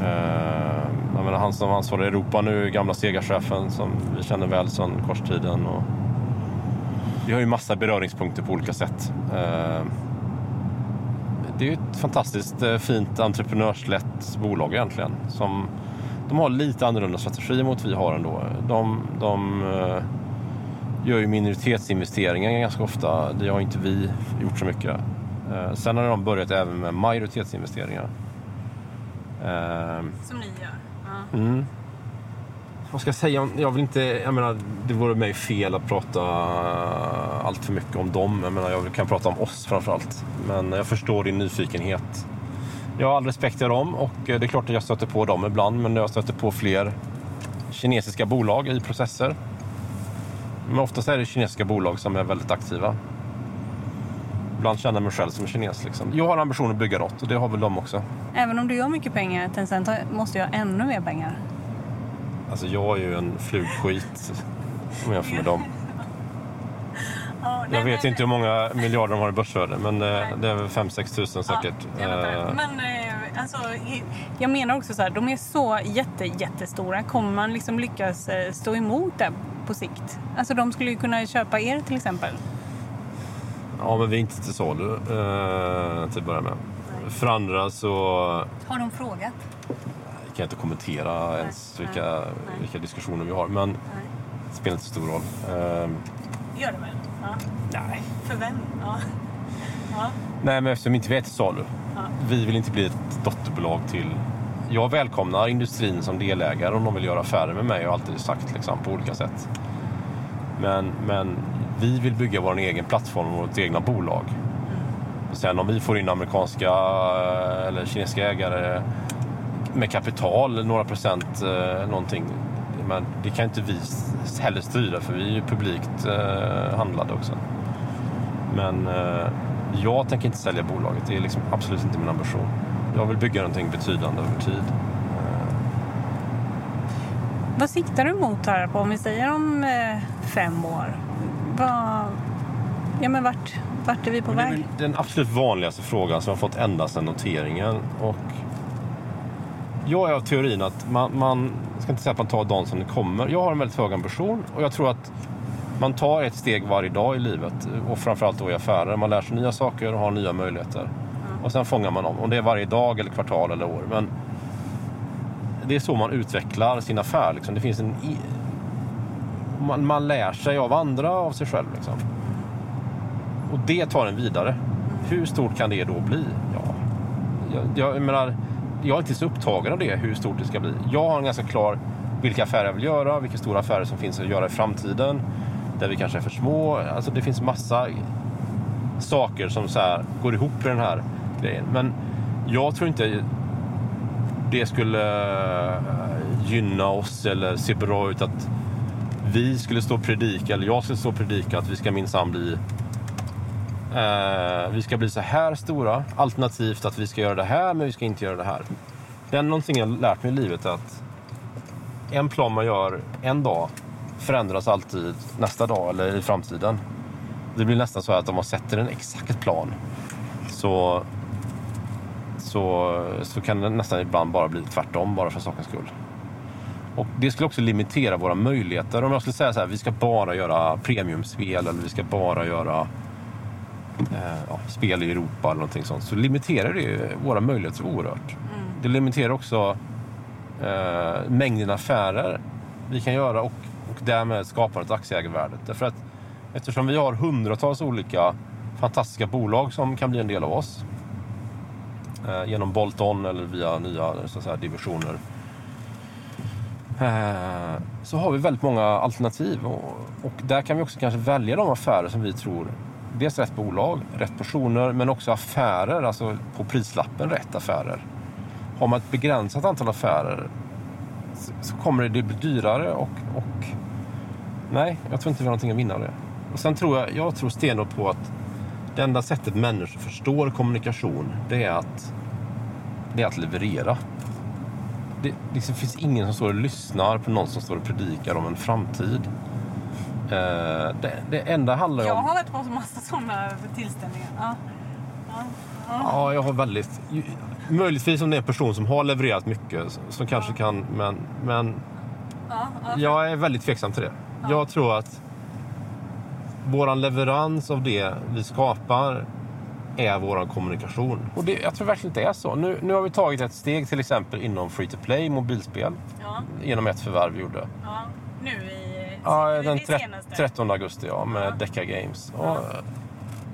Eh, jag menar, han som ansvarar i Europa nu, gamla Sega-chefen som vi känner väl sedan korstiden. Och vi har ju massa beröringspunkter på olika sätt. Eh, det är ju ett fantastiskt eh, fint entreprenörslett bolag egentligen. Som, de har lite annorlunda strategi mot vi har ändå. De, de eh, gör ju minoritetsinvesteringar ganska ofta. Det har inte vi gjort så mycket. Eh, Sen har de börjat även med majoritetsinvesteringar. Eh, Som ni gör? Mm. Vad ska jag säga? Jag vill inte, jag menar, det vore mig fel att prata allt för mycket om dem. Jag, menar, jag kan prata om oss framför allt. Men jag förstår din nyfikenhet. Jag har all respekt till dem och det är klart att jag stöter på dem ibland. Men jag stöter på fler kinesiska bolag i processer. Men oftast är det kinesiska bolag som är väldigt aktiva. Ibland känner jag mig själv som kines. Liksom. Jag har ambition att bygga något och det har väl de också. Även om du gör mycket pengar, Tencent måste jag ha ännu mer pengar. Alltså jag är ju en flugskit om jag jämför med dem. Jag vet inte hur många miljarder de har i börsvärde men eh, det är väl 5-6 tusen säkert. Ja. Eh, Men eh, alltså, jag menar också så här, de är så jätte, jättestora. Kommer man liksom lyckas eh, stå emot det på sikt? Alltså de skulle ju kunna köpa er till exempel. Ja men vi är inte till salu eh, till att börja med. För andra så Har de frågat? kan jag inte kommentera ens vilka, vilka diskussioner vi har men det spelar inte så stor roll. Eh, Gör det väl? Ja. nej. För vem? Ja. Ja. Nej, men eftersom inte vi är till salu. Vi vill inte bli ett dotterbolag till... Jag välkomnar industrin som delägare om de vill göra affärer med mig. Jag har alltid sagt liksom, på olika sätt. Men, men vi vill bygga vår egen plattform och vårt egna bolag. Sen om vi får in amerikanska eh, eller kinesiska ägare med kapital, några procent eh, någonting. Men det kan inte vi heller styra för vi är ju publikt eh, handlade också. Men eh, jag tänker inte sälja bolaget. Det är liksom absolut inte min ambition. Jag vill bygga någonting betydande över tid. vad siktar du mot här på om vi säger om eh, fem år? Vad, ja, men vart, vart är vi på Men det är väg? den absolut vanligaste frågan som jag fått ända sedan noteringen. Och jag är av teorin att man, man ska inte säga att man tar dagen som det kommer. Jag har en väldigt hög ambition och jag tror att man tar ett steg varje dag i livet och framförallt då i affärer. Man lär sig nya saker och har nya möjligheter. Och sen fångar man dem. Om det är varje dag eller kvartal eller år. Men det är så man utvecklar sin affär. Liksom. Det finns en man, man lär sig av andra, av sig själv. Liksom. Och det tar en vidare. Hur stort kan det då bli? Ja, jag, jag, menar, jag är inte så upptagen av det, hur stort det ska bli. Jag har en ganska klar vilka affärer jag vill göra, vilka stora affärer som finns att göra i framtiden. Där vi kanske är för små. Alltså det finns massa saker som så här går ihop i den här grejen. Men jag tror inte det skulle eh, gynna oss eller se bra ut att vi skulle stå och predika, eller jag skulle stå och predika att vi ska minsann bli Eh, vi ska bli så här stora. Alternativt att vi ska göra det här, men vi ska inte göra det här. Det är någonting jag har lärt mig i livet att en plan man gör en dag förändras alltid nästa dag eller i framtiden. Det blir nästan så att om man sätter en exakt plan så, så, så kan det nästan ibland bara bli tvärtom, bara för sakens skull. Och det skulle också limitera våra möjligheter. Om jag skulle säga så här, vi ska bara göra premiumspel eller vi ska bara göra eh, ja, spel i Europa eller någonting sånt så limiterar det ju våra möjligheter oerhört. Det limiterar också eh, mängden affärer vi kan göra och, och därmed skapandet av aktieägarvärdet. Därför att eftersom vi har hundratals olika fantastiska bolag som kan bli en del av oss eh, genom bolt-on eller via nya så att säga, divisioner eh, så har vi väldigt många alternativ och, och där kan vi också kanske välja de affärer som vi tror dels rätt bolag, rätt personer, men också affärer, alltså på prislappen rätt affärer. Har man ett begränsat antal affärer så- kommer det bli dyrare och, och nej, jag tror inte vi har någonting att vinna av det. Och sen tror jag, jag tror stenhårt på att det enda sättet människor förstår kommunikation, det är att, det är att leverera. Det, liksom finns ingen som står och lyssnar på någon som står och predikar om en framtid. Eh, det, det enda handlar Jag om... har varit på en massa sådana tillställningar. Ja. Ja, jag har väldigt... Möjligtvis om det är en person som har levererat mycket som kanske kan, men, men jag är väldigt tveksam till det. Jag tror att våran leverans av det vi skapar är våran kommunikation. Och det, jag tror verkligen inte det är så. Nu, nu har vi tagit ett steg till exempel inom free to play, mobilspel, Ja. genom ett förvärv vi gjorde. ja. Nu i, Ja, den det tre- senaste. 13 augusti ja, med Decca Games. Och,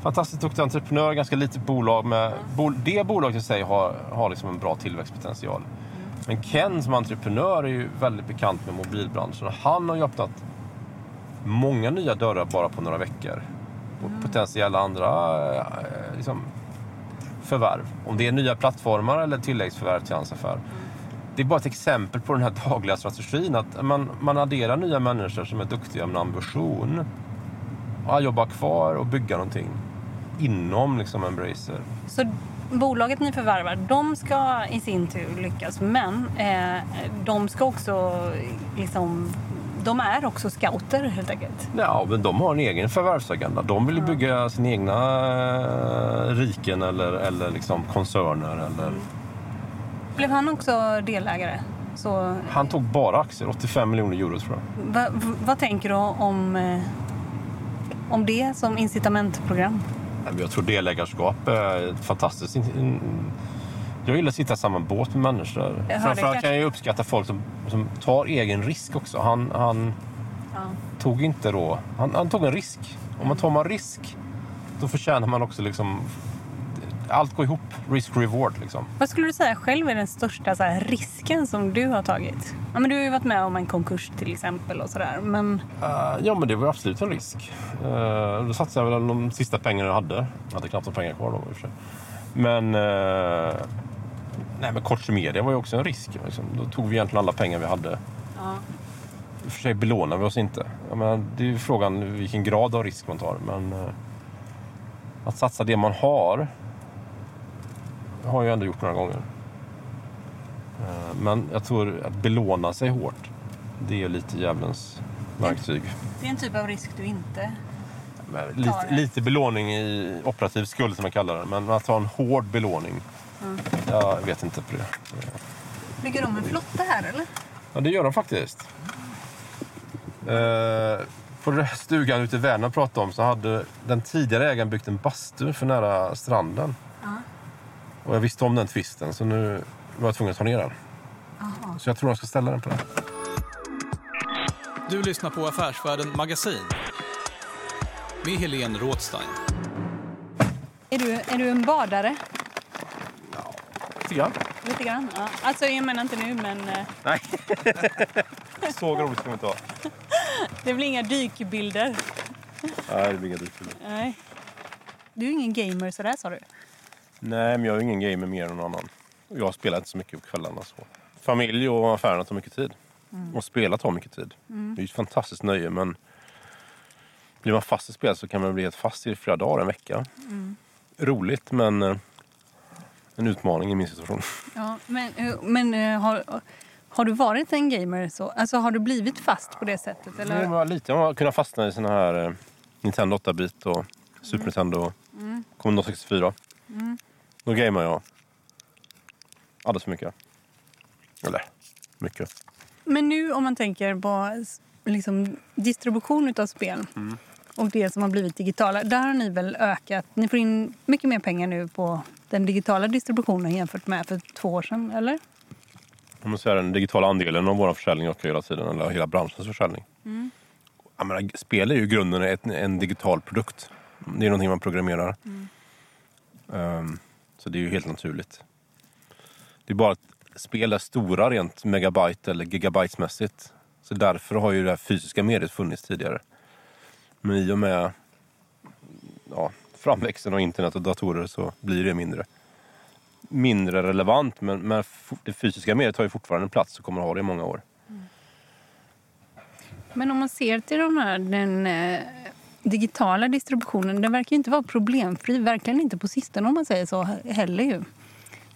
fantastiskt duktig entreprenör, ganska litet bolag. Med, bol, det bolaget i sig har, har liksom en bra tillväxtpotential. Men Ken som entreprenör är ju väldigt bekant med mobilbranschen. Han har ju öppnat många nya dörrar bara på några veckor. Och potentiella andra eh, liksom, förvärv. Om det är nya plattformar eller tilläggsförvärv till hans affär. Det är bara ett exempel på den här dagliga strategin. Att man, man adderar nya människor som är duktiga med ambition. Och jobbar kvar och bygga någonting inom liksom Embracer. Så bolaget ni förvärvar, de ska i sin tur lyckas. Men eh, de ska också liksom... De är också scouter helt enkelt. Ja, men de har en egen förvärvsagenda. De vill bygga sina egna eh, riken eller, eller liksom koncerner. Eller... Blev han också delägare? Så, Han tog bara aktier, 85 miljoner euro tror jag. va, vad tänker du om, eh, om det som incitamentprogram? Jag tror delägarskap är fantastiskt... Jag gillar att sitta i samma båt med människor. Jag Framförallt kan jag uppskatta folk som, som tar egen risk också. Han, han tog inte då... Han, han tog en risk. Om man tar man risk, då förtjänar man också liksom... Allt går ihop. Risk-reward liksom. Vad skulle du säga själv är den största så här, risken som du har tagit? Ja, men du har ju varit med om en konkurs till exempel och sådär. Men Eh, ja, men det var absolut en risk. Uh, då satsade jag väl de sista pengarna jag hade. Jag hade knappt några pengar kvar då i och för sig. Men... eh, nej, men kort media var ju också en risk. Liksom. Då tog vi egentligen alla pengar vi hade. I och för sig belånade vi oss inte. Jag menar, det är ju frågan vilken grad av risk man tar. Men eh, att satsa det man har har jag ändå gjort några gånger. Eh, men jag tror att belåna sig hårt Det är lite djävulens verktyg. Det är en typ av risk du inte... Lite, lite belåning i operativ skuld som man kallar det. Men att ha en hård belåning. Mm. Jag vet inte på det. Bygger de en flotta här eller? Ja, det gör de faktiskt. Eh, på den här stugan ute i Vänern pratade om så hade den tidigare ägaren byggt en bastu för nära stranden. Och jag visste om den tvisten så nu var jag tvungen att ta ner den. Så jag tror jag ska ställa den på den. Du lyssnar på Affärsvärlden Magasin med Helene Rådstein. Är du, är du en badare? Lite grann. Lite grann? Ja. Alltså jag menar inte nu men eh, Nej. så roligt ska vi inte ha. det blir inga dykbilder. Nej, det blir inga dykbilder. Nej. Du är ingen gamer sådär sa du? Nej, men jag är ingen gamer mer än någon annan. Och Jag spelar inte så mycket på kvällarna. Så. Familj och affärerna tar mycket tid. Och spela tar mycket tid. Det är ett fantastiskt nöje men blir man fast i spel så kan man bli helt fast i flera dagar, en vecka. Roligt men eh, en utmaning i min situation. Ja, men eh, men eh, har, har du varit en gamer så? Alltså har du blivit fast på det sättet? Eller? liten har jag kunnat fastna i såna här Nintendo 8-bit och Super Nintendo Commodore 64. Då gamear jag alldeles för mycket. Eller mycket. Men nu om man tänker på liksom, distribution av spel och det som har blivit digitala. Där har ni väl ökat? Ni får in mycket mer pengar nu på den digitala distributionen jämfört med för två år sedan, eller? Om man säger den digitala andelen av vår försäljning ökar hela tiden, eller hela branschens försäljning. Jag menar, spel är ju i grunden en digital produkt. Det är någonting man programmerar. Ehm, så det är ju helt naturligt. Det är bara att spel är stora rent megabyte eller gigabytesmässigt. Så därför har ju det här fysiska mediet funnits tidigare. Men i och med ja, framväxten av internet och datorer så blir det mindre mindre relevant men, men det fysiska mediet har ju fortfarande en plats och kommer att ha det i många år. Mm. Men om man ser till de här, den eh, digitala distributionen, den verkar ju inte vara problemfri. Verkligen inte på sistone om man säger så heller ju.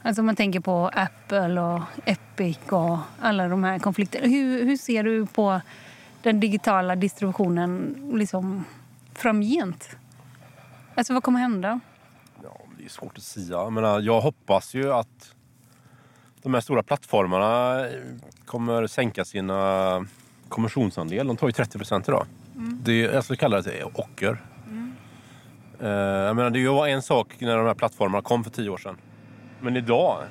Alltså om man tänker på Apple och Epic och alla de här konflikterna. Hur, hur ser du på den digitala distributionen liksom framgent? Alltså vad kommer hända? Ja, det är svårt att säga. Jag, menar, jag hoppas ju att de här stora plattformarna kommer sänka sina kommissionsandel. De tar ju 30 procent idag. Det, jag skulle kalla det ocker. Eh, jag menar, det var en sak när de här plattformarna kom för tio år sedan. Men idag...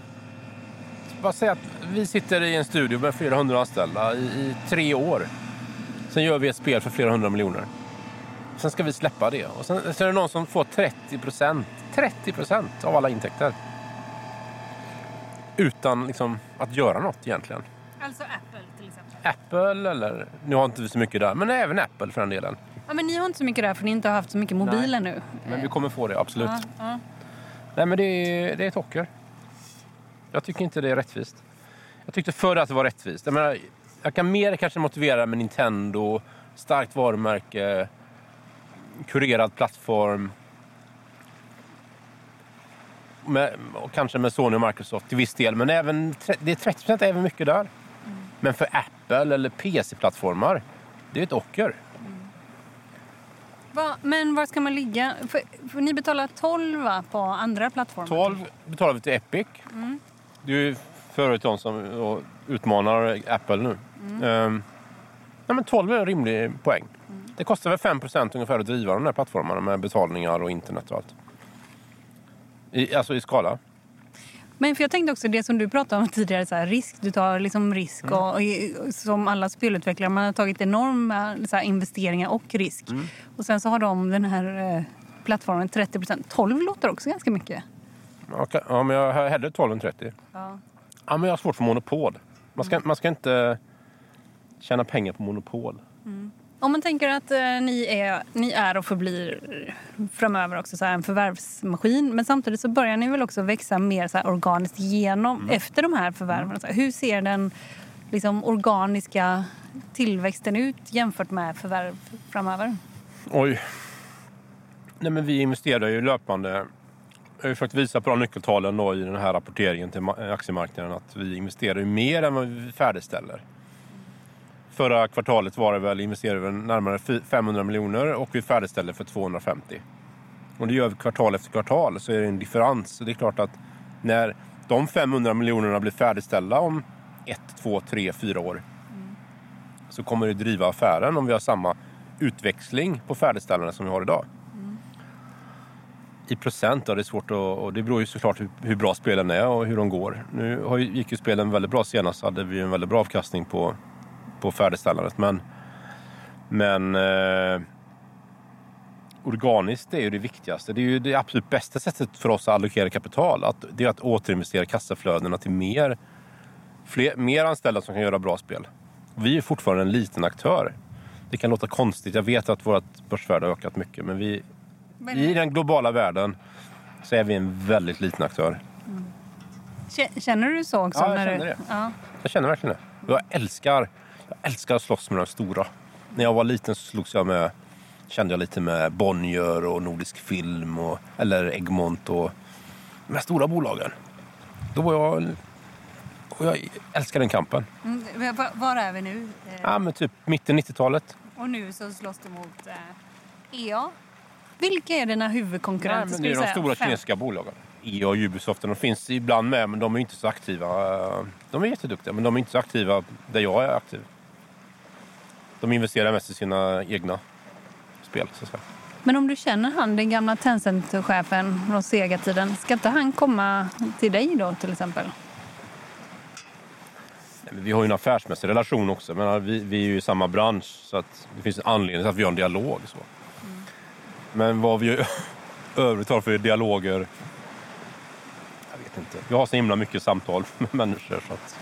Bara säga att vi sitter i en studio med flera hundra anställda i, i tre år. Sen gör vi ett spel för flera hundra miljoner. Sen ska vi släppa det. Och sen, sen är det någon som får 30 procent 30 procent av alla intäkter. Utan liksom, att göra något egentligen. Alltså Apple till exempel. Apple eller... Nu har inte vi så mycket där, men även Apple för den delen. Ja, men ni har inte så mycket där för ni inte har haft så mycket mobiler nu. Men vi kommer få det, absolut. Ja, ja. Nej, men det är, det är ett ocker. Jag tycker inte det är rättvist. Jag tyckte förr att det var rättvist. Jag, menar, jag kan mer kanske motivera med Nintendo, starkt varumärke, kurerad plattform. Med, och kanske med Sony och Microsoft till viss del. Men även, det är 30 är även mycket där. Men för Apple eller PC-plattformar, det är ett ocker. Va, men var ska man ligga? För, för ni betalar 12 va, på andra plattformar? 12 betalar vi till Epic. Det är ju förut de som utmanar Apple nu. Ehm, nej, men 12 är en rimlig poäng. Det kostar väl 5% ungefär att driva de här plattformarna med betalningar och internet och allt. I, alltså i skala. Men för jag tänkte också det som du pratade om tidigare, så här, risk. Du tar liksom risk och, och, som alla spelutvecklare, man har tagit enorma så här, investeringar och risk. Och sen så har de den här eh, plattformen 30% 12 låter också ganska mycket. Okej, Ja, men jag har hellre 12 än 30. Ja. Ja, men jag har svårt för monopol. Man ska, man ska inte tjäna pengar på monopol. Om man tänker att eh, ni, är, ni är och förblir framöver också så här en förvärvsmaskin men samtidigt så börjar ni väl också växa mer så här organiskt genom efter de här förvärven. Så här, hur ser den liksom, organiska tillväxten ut jämfört med förvärv framöver? Oj. Nej, men vi investerar ju löpande. Jag har försökt visa på de nyckeltalen då i den här rapporteringen till ma- aktiemarknaden att vi investerar ju mer än vad vi färdigställer. Förra kvartalet var det väl, investerade vi närmare 500 miljoner och vi färdigställde för 250. Och det gör vi kvartal efter kvartal så är det en differens. Så det är klart att när de 500 miljonerna blir färdigställda om ett, två, tre, fyra år mm. så kommer det driva affären om vi har samma utväxling på färdigställandet som vi har idag. Mm. I procent, då, det är svårt att, och det beror ju såklart hur bra spelen är och hur de går. Nu gick ju spelen väldigt bra senast, hade vi en väldigt bra avkastning på, på färdigställandet. Men, men eh, organiskt är ju det viktigaste. Det är ju det absolut bästa sättet för oss att allokera kapital. Att, det är att återinvestera kassaflödena till mer, fler, mer anställda som kan göra bra spel. Vi är fortfarande en liten aktör. Det kan låta konstigt. Jag vet att vårt börsvärde har ökat mycket. Men, vi, men... i den globala världen så är vi en väldigt liten aktör. Mm. Känner du så också? Ja, jag känner du... det. Ja. Jag känner verkligen det. Jag älskar, jag älskar att slåss med de stora. När jag var liten så slogs jag med kände jag lite med Bonnier och Nordisk Film och, eller Egmont och de stora bolagen. Då var jag... Och jag älskar den kampen. Mm, var är vi nu? Ja, men typ mitten 90-talet. Och nu så slåss du mot eh, EA. Vilka är dina huvudkonkurrenter? Nej, men det är de stora Fem. kinesiska bolagen. EA och Ubisoft. De finns ibland med, men de är inte så aktiva. De är jätteduktiga, men de är inte så aktiva där jag är aktiv. De investerar mest i sina egna spel. Så att Men om du känner han, den gamla Tencent-chefen från Sega-tiden, ska inte han komma till dig då till exempel? vi har ju en affärsmässig relation också. Men vi, vi är ju i samma bransch så att det finns en anledning till att vi har en dialog. Så. Mm. Men vad vi övrigt har för dialoger... Jag vet inte. Vi har så himla mycket samtal med människor så att...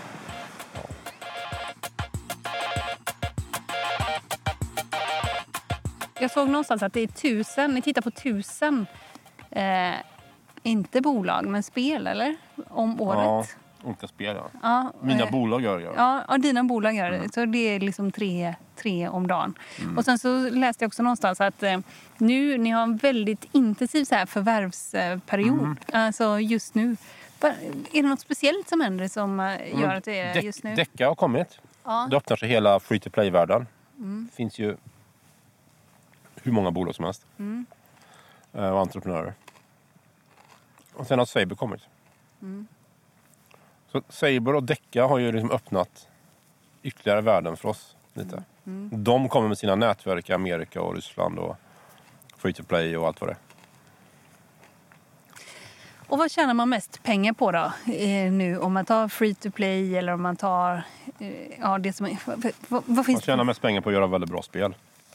Jag såg någonstans att det är tusen, ni tittar på tusen, eh, inte bolag, men spel, eller? Om året. Ja, olika spel, ja. ja Mina eh, bolag gör det. Ja, ja, dina bolag gör det. Mm. Så det är liksom tre, tre om dagen. Mm. Och sen så läste jag också någonstans att eh, nu, ni har en väldigt intensiv så här förvärvsperiod. Mm. Alltså just nu. Är det något speciellt som händer som eh, gör mm. att det är just nu? Decka har kommit. Ja. Det öppnar sig hela free to play-världen. Mm. Finns ju hur många bolag som helst. Mm. Eh, och entreprenörer. Och sen har Saber kommit. Mm. Så Saber och Decca har ju liksom öppnat ytterligare världen för oss. lite. Mm. mm. De kommer med sina nätverk i Amerika och Ryssland och free to play och allt vad det är. Och vad tjänar man mest pengar på då? Eh, nu om man tar free to play eller om man tar... Eh, ja, det som, vad, vad finns man tjänar mest pengar på att göra väldigt bra spel.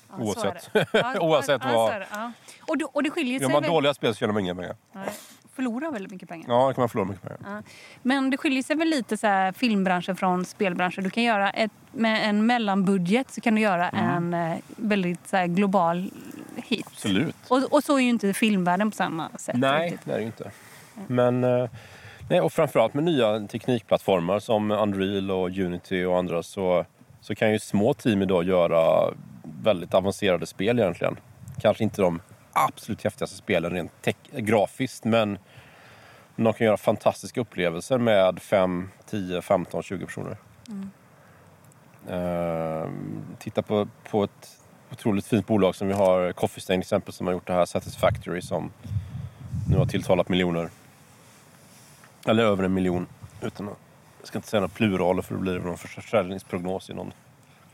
Ja, Oavsett, ja, Oavsett vad. Det, ja. och, det, och det skiljer sig Gör man väl... dåliga spel så tjänar man inga pengar. Nej. Förlorar väldigt mycket pengar. Ja, det kan man förlora mycket pengar. Ja. Men det skiljer sig väl lite så här, filmbranschen från spelbranschen. Du kan göra ett, med en mellanbudget så kan du göra mm. en eh, väldigt så här, global hit. Absolut. Och, och så är ju inte filmvärlden på samma sätt. Nej, riktigt. det är ju inte. Men... Eh, nej, och framförallt med nya teknikplattformar som Unreal och Unity och andra så, så kan ju små team idag göra väldigt avancerade spel egentligen. Kanske inte de absolut häftigaste spelen rent grafiskt men de kan göra fantastiska upplevelser med 5, 10, 15, 20 personer. Mm. Uh, titta på, på ett otroligt fint bolag som vi har, Coffee Stain till exempel, som har gjort det här Satisfactory som nu har tilltalat miljoner. Eller över en miljon. Utan att, jag ska inte säga några pluraler för då blir det någon försäljningsprognos i någon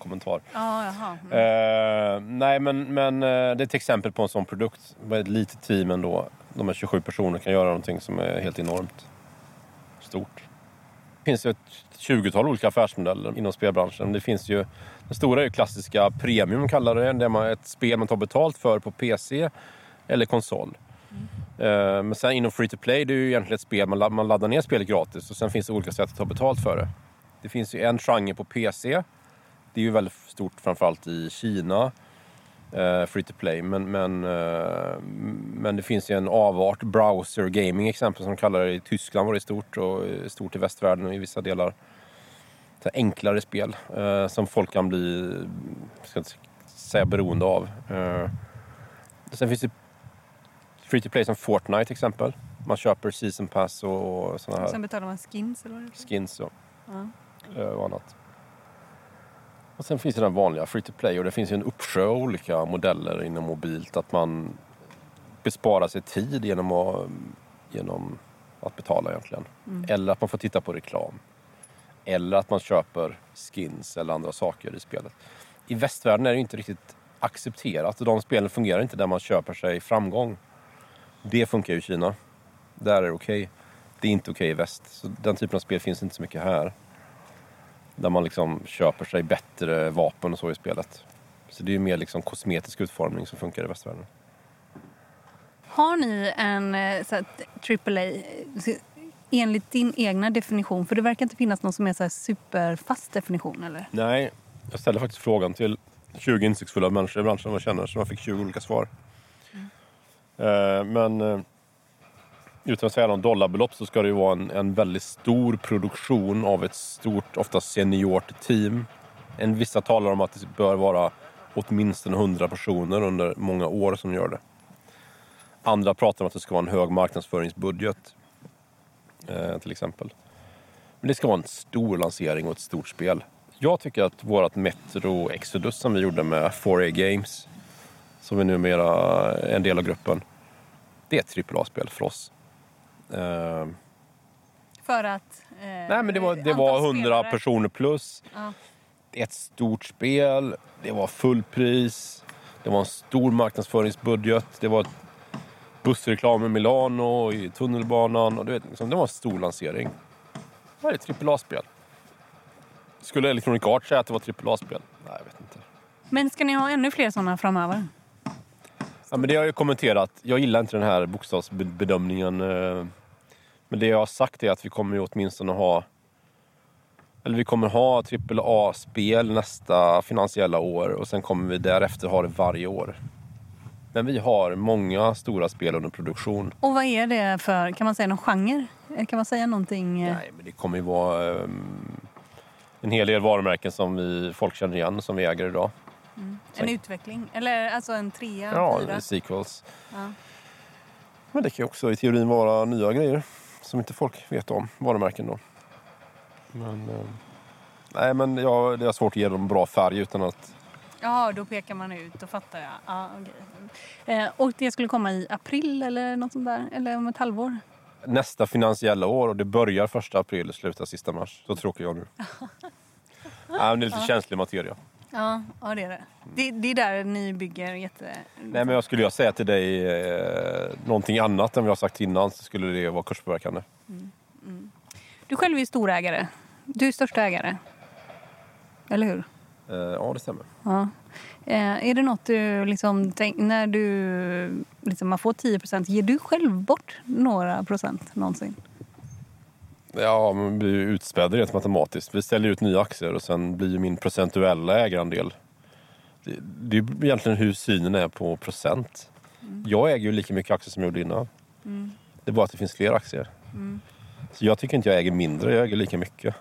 kommentar. Ah, jaha. Mm. Eh, nej, men, men eh, det är ett exempel på en sån produkt. Ett litet team ändå. De här 27 personer kan göra någonting som är helt enormt stort. Det finns ju ett 20-tal olika affärsmodeller inom spelbranschen. Det finns ju, den stora är ju klassiska premium kallar det. Det är ett spel man tar betalt för på PC eller konsol. Mm. Men sen inom free to play det är ju egentligen ett spel, man laddar ner spelet gratis och sen finns det olika sätt att ta betalt för det. Det finns ju en genre på PC det är ju väldigt stort framförallt i Kina. Uh, free to play. Men, men, uh, men det finns ju en avart, browser gaming exempel som de kallar det. I Tyskland var det stort och stort i västvärlden och i vissa delar. Så enklare spel uh, som folk kan bli, ska inte säga beroende av. sen finns det free to play som Fortnite exempel. Man köper season pass och, och sådana här. Sen betalar man skins eller vad Skins och, och annat. Och sen finns det den vanliga free to play och det finns ju en uppsjö av olika modeller inom mobilt. Att man besparar sig tid genom att, genom att betala egentligen. Mm. Eller att man får titta på reklam. Eller att man köper skins eller andra saker i spelet. I västvärlden är det inte riktigt accepterat. De spelen fungerar inte där man köper sig framgång. Det funkar ju i Kina. Där är det okej. Okay. Det är inte okej okay i väst. Så den typen av spel finns inte så mycket här. Där man liksom köper sig bättre vapen och så i spelet. Så det är mer liksom kosmetisk utformning som funkar i västvärlden. Har ni en eh, så här, AAA enligt din egna definition? För det verkar inte finnas någon som är så här superfast definition, eller? Nej, jag ställde faktiskt frågan till 20 insiktsfulla människor i branschen jag känner, så jag fick 20 olika svar. Mm. Eh, men eh, utan att säga någon dollarbelopp så ska det ju vara en, en väldigt stor produktion av ett stort, ofta seniort team. En, vissa talar om att det bör vara åtminstone 100 personer under många år som gör det. Andra pratar om att det ska vara en hög marknadsföringsbudget. Eh, till exempel. Men det ska vara en stor lansering och ett stort spel. Jag tycker att vårt Metro Exodus som vi gjorde med 4A Games, som är numera en del av gruppen, det är ett AAA-spel för oss. Uh, för att? Uh, nej, men det var, det var 100 spelare. personer plus. Uh. Ett stort spel, det var fullpris, det var en stor marknadsföringsbudget, det var bussreklam i Milano, i tunnelbanan. Och du vet, liksom, det var en stor lansering. Det var ett AAA-spel. Skulle Electronic Arts säga att det var ett AAA-spel? Nej, jag vet inte. Men ska ni ha ännu fler sådana framöver? Ja, men det har jag kommenterat. Jag gillar inte den här bokstavsbedömningen. Eh, men det jag har sagt är att vi kommer åtminstone ha eller vi kommer ha AAA-spel nästa finansiella år och sen kommer vi därefter ha det varje år. Men vi har många stora spel under produktion. Och vad är det för, kan man säga någon genre? Kan man säga någonting? Eh? Nej, men det kommer ju vara um, en hel del varumärken som vi, folk känner igen som vi äger idag. Mm. En utveckling? Eller alltså en trea, Ja, fyra. sequels. Ja. Men det kan ju också i teorin vara nya grejer som inte folk vet om, varumärken då. Men, eh, nej, men ja, det är svårt att ge dem bra färg utan att... Ja, då pekar man ut, då fattar jag. Ja, okay. eh, och det skulle komma i april eller något sånt där? Eller om ett halvår? Nästa finansiella år och det börjar första april och slutar sista mars. Så tråkig jag nu. ja, men det är lite ja. känslig materia. Ja, ja det är det. det. Det är där ni bygger jätte... Nej, men jag skulle jag säga till dig eh, någonting annat än vad jag sagt innan så skulle det vara kurspåverkande. Mm. Mm. Du själv är storägare. Du är största ägare. Eller hur? Eh, ja, det stämmer. Ja. Eh, är det något du, liksom, tänk, när du liksom, man får 10 procent, ger du själv bort några procent någonsin? Ja, man blir utspädd rent matematiskt. Vi ställer ut nya aktier och sen blir min procentuella ägarandel... Det, det är egentligen hur synen är på procent. Mm. Jag äger ju lika mycket aktier som jag gjorde innan. Mm. Det är bara att det finns fler aktier. Mm. Så jag tycker inte jag äger mindre, jag äger lika mycket.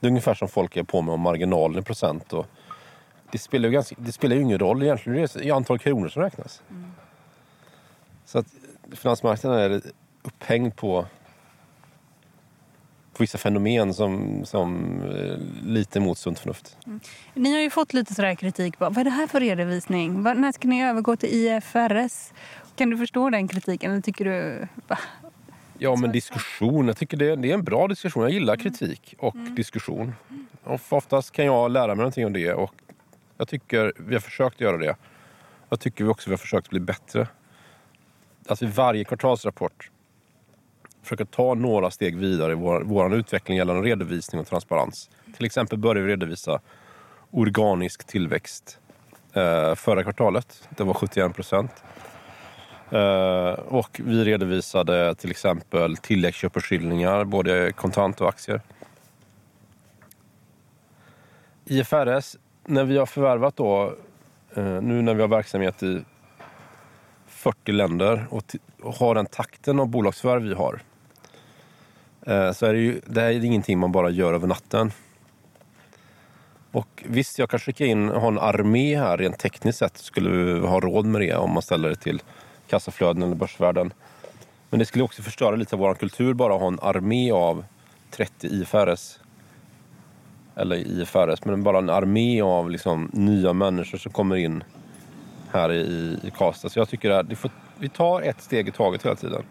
Det är ungefär som folk är på med om marginalen i procent. Och det, spelar ju ganska, det spelar ju ingen roll egentligen, det är antal kronor som räknas. Mm. Så att finansmarknaden är upphängd på vissa fenomen som, som eh, lite mot sunt förnuft. Mm. Ni har ju fått lite sådär kritik. Vad är det här för redovisning? När ska ni övergå till IFRS? Kan du förstå den kritiken? Eller tycker du... Ja, men diskussion. Jag tycker det, det är en bra diskussion. Jag gillar kritik och mm. diskussion. Och oftast kan jag lära mig någonting om det. Och jag tycker vi har försökt göra det. Jag tycker vi också vi har försökt bli bättre. Att vid varje kvartalsrapport försöka ta några steg vidare i vår, vår utveckling gällande redovisning och transparens. Till exempel började vi redovisa organisk tillväxt eh, förra kvartalet. Det var 71 procent. Eh, och vi redovisade till exempel tilläggsköpeskillingar, både kontant och aktier. IFRS, när vi har förvärvat då, eh, nu när vi har verksamhet i 40 länder och, och har den takten av bolagsförvärv vi har Eh, så är det ju det här är ingenting man bara gör över natten. Och visst, jag kan skicka in och ha en armé här rent tekniskt sett. Skulle vi ha råd med det om man ställer det till kassaflöden eller börsvärden. Men det skulle också förstöra lite av vår kultur bara att ha en armé av 30 IFRS. eller IFRS, men bara en armé av liksom nya människor som kommer in här i, i Karlstad. Så jag tycker att får, vi tar ett steg i taget hela tiden.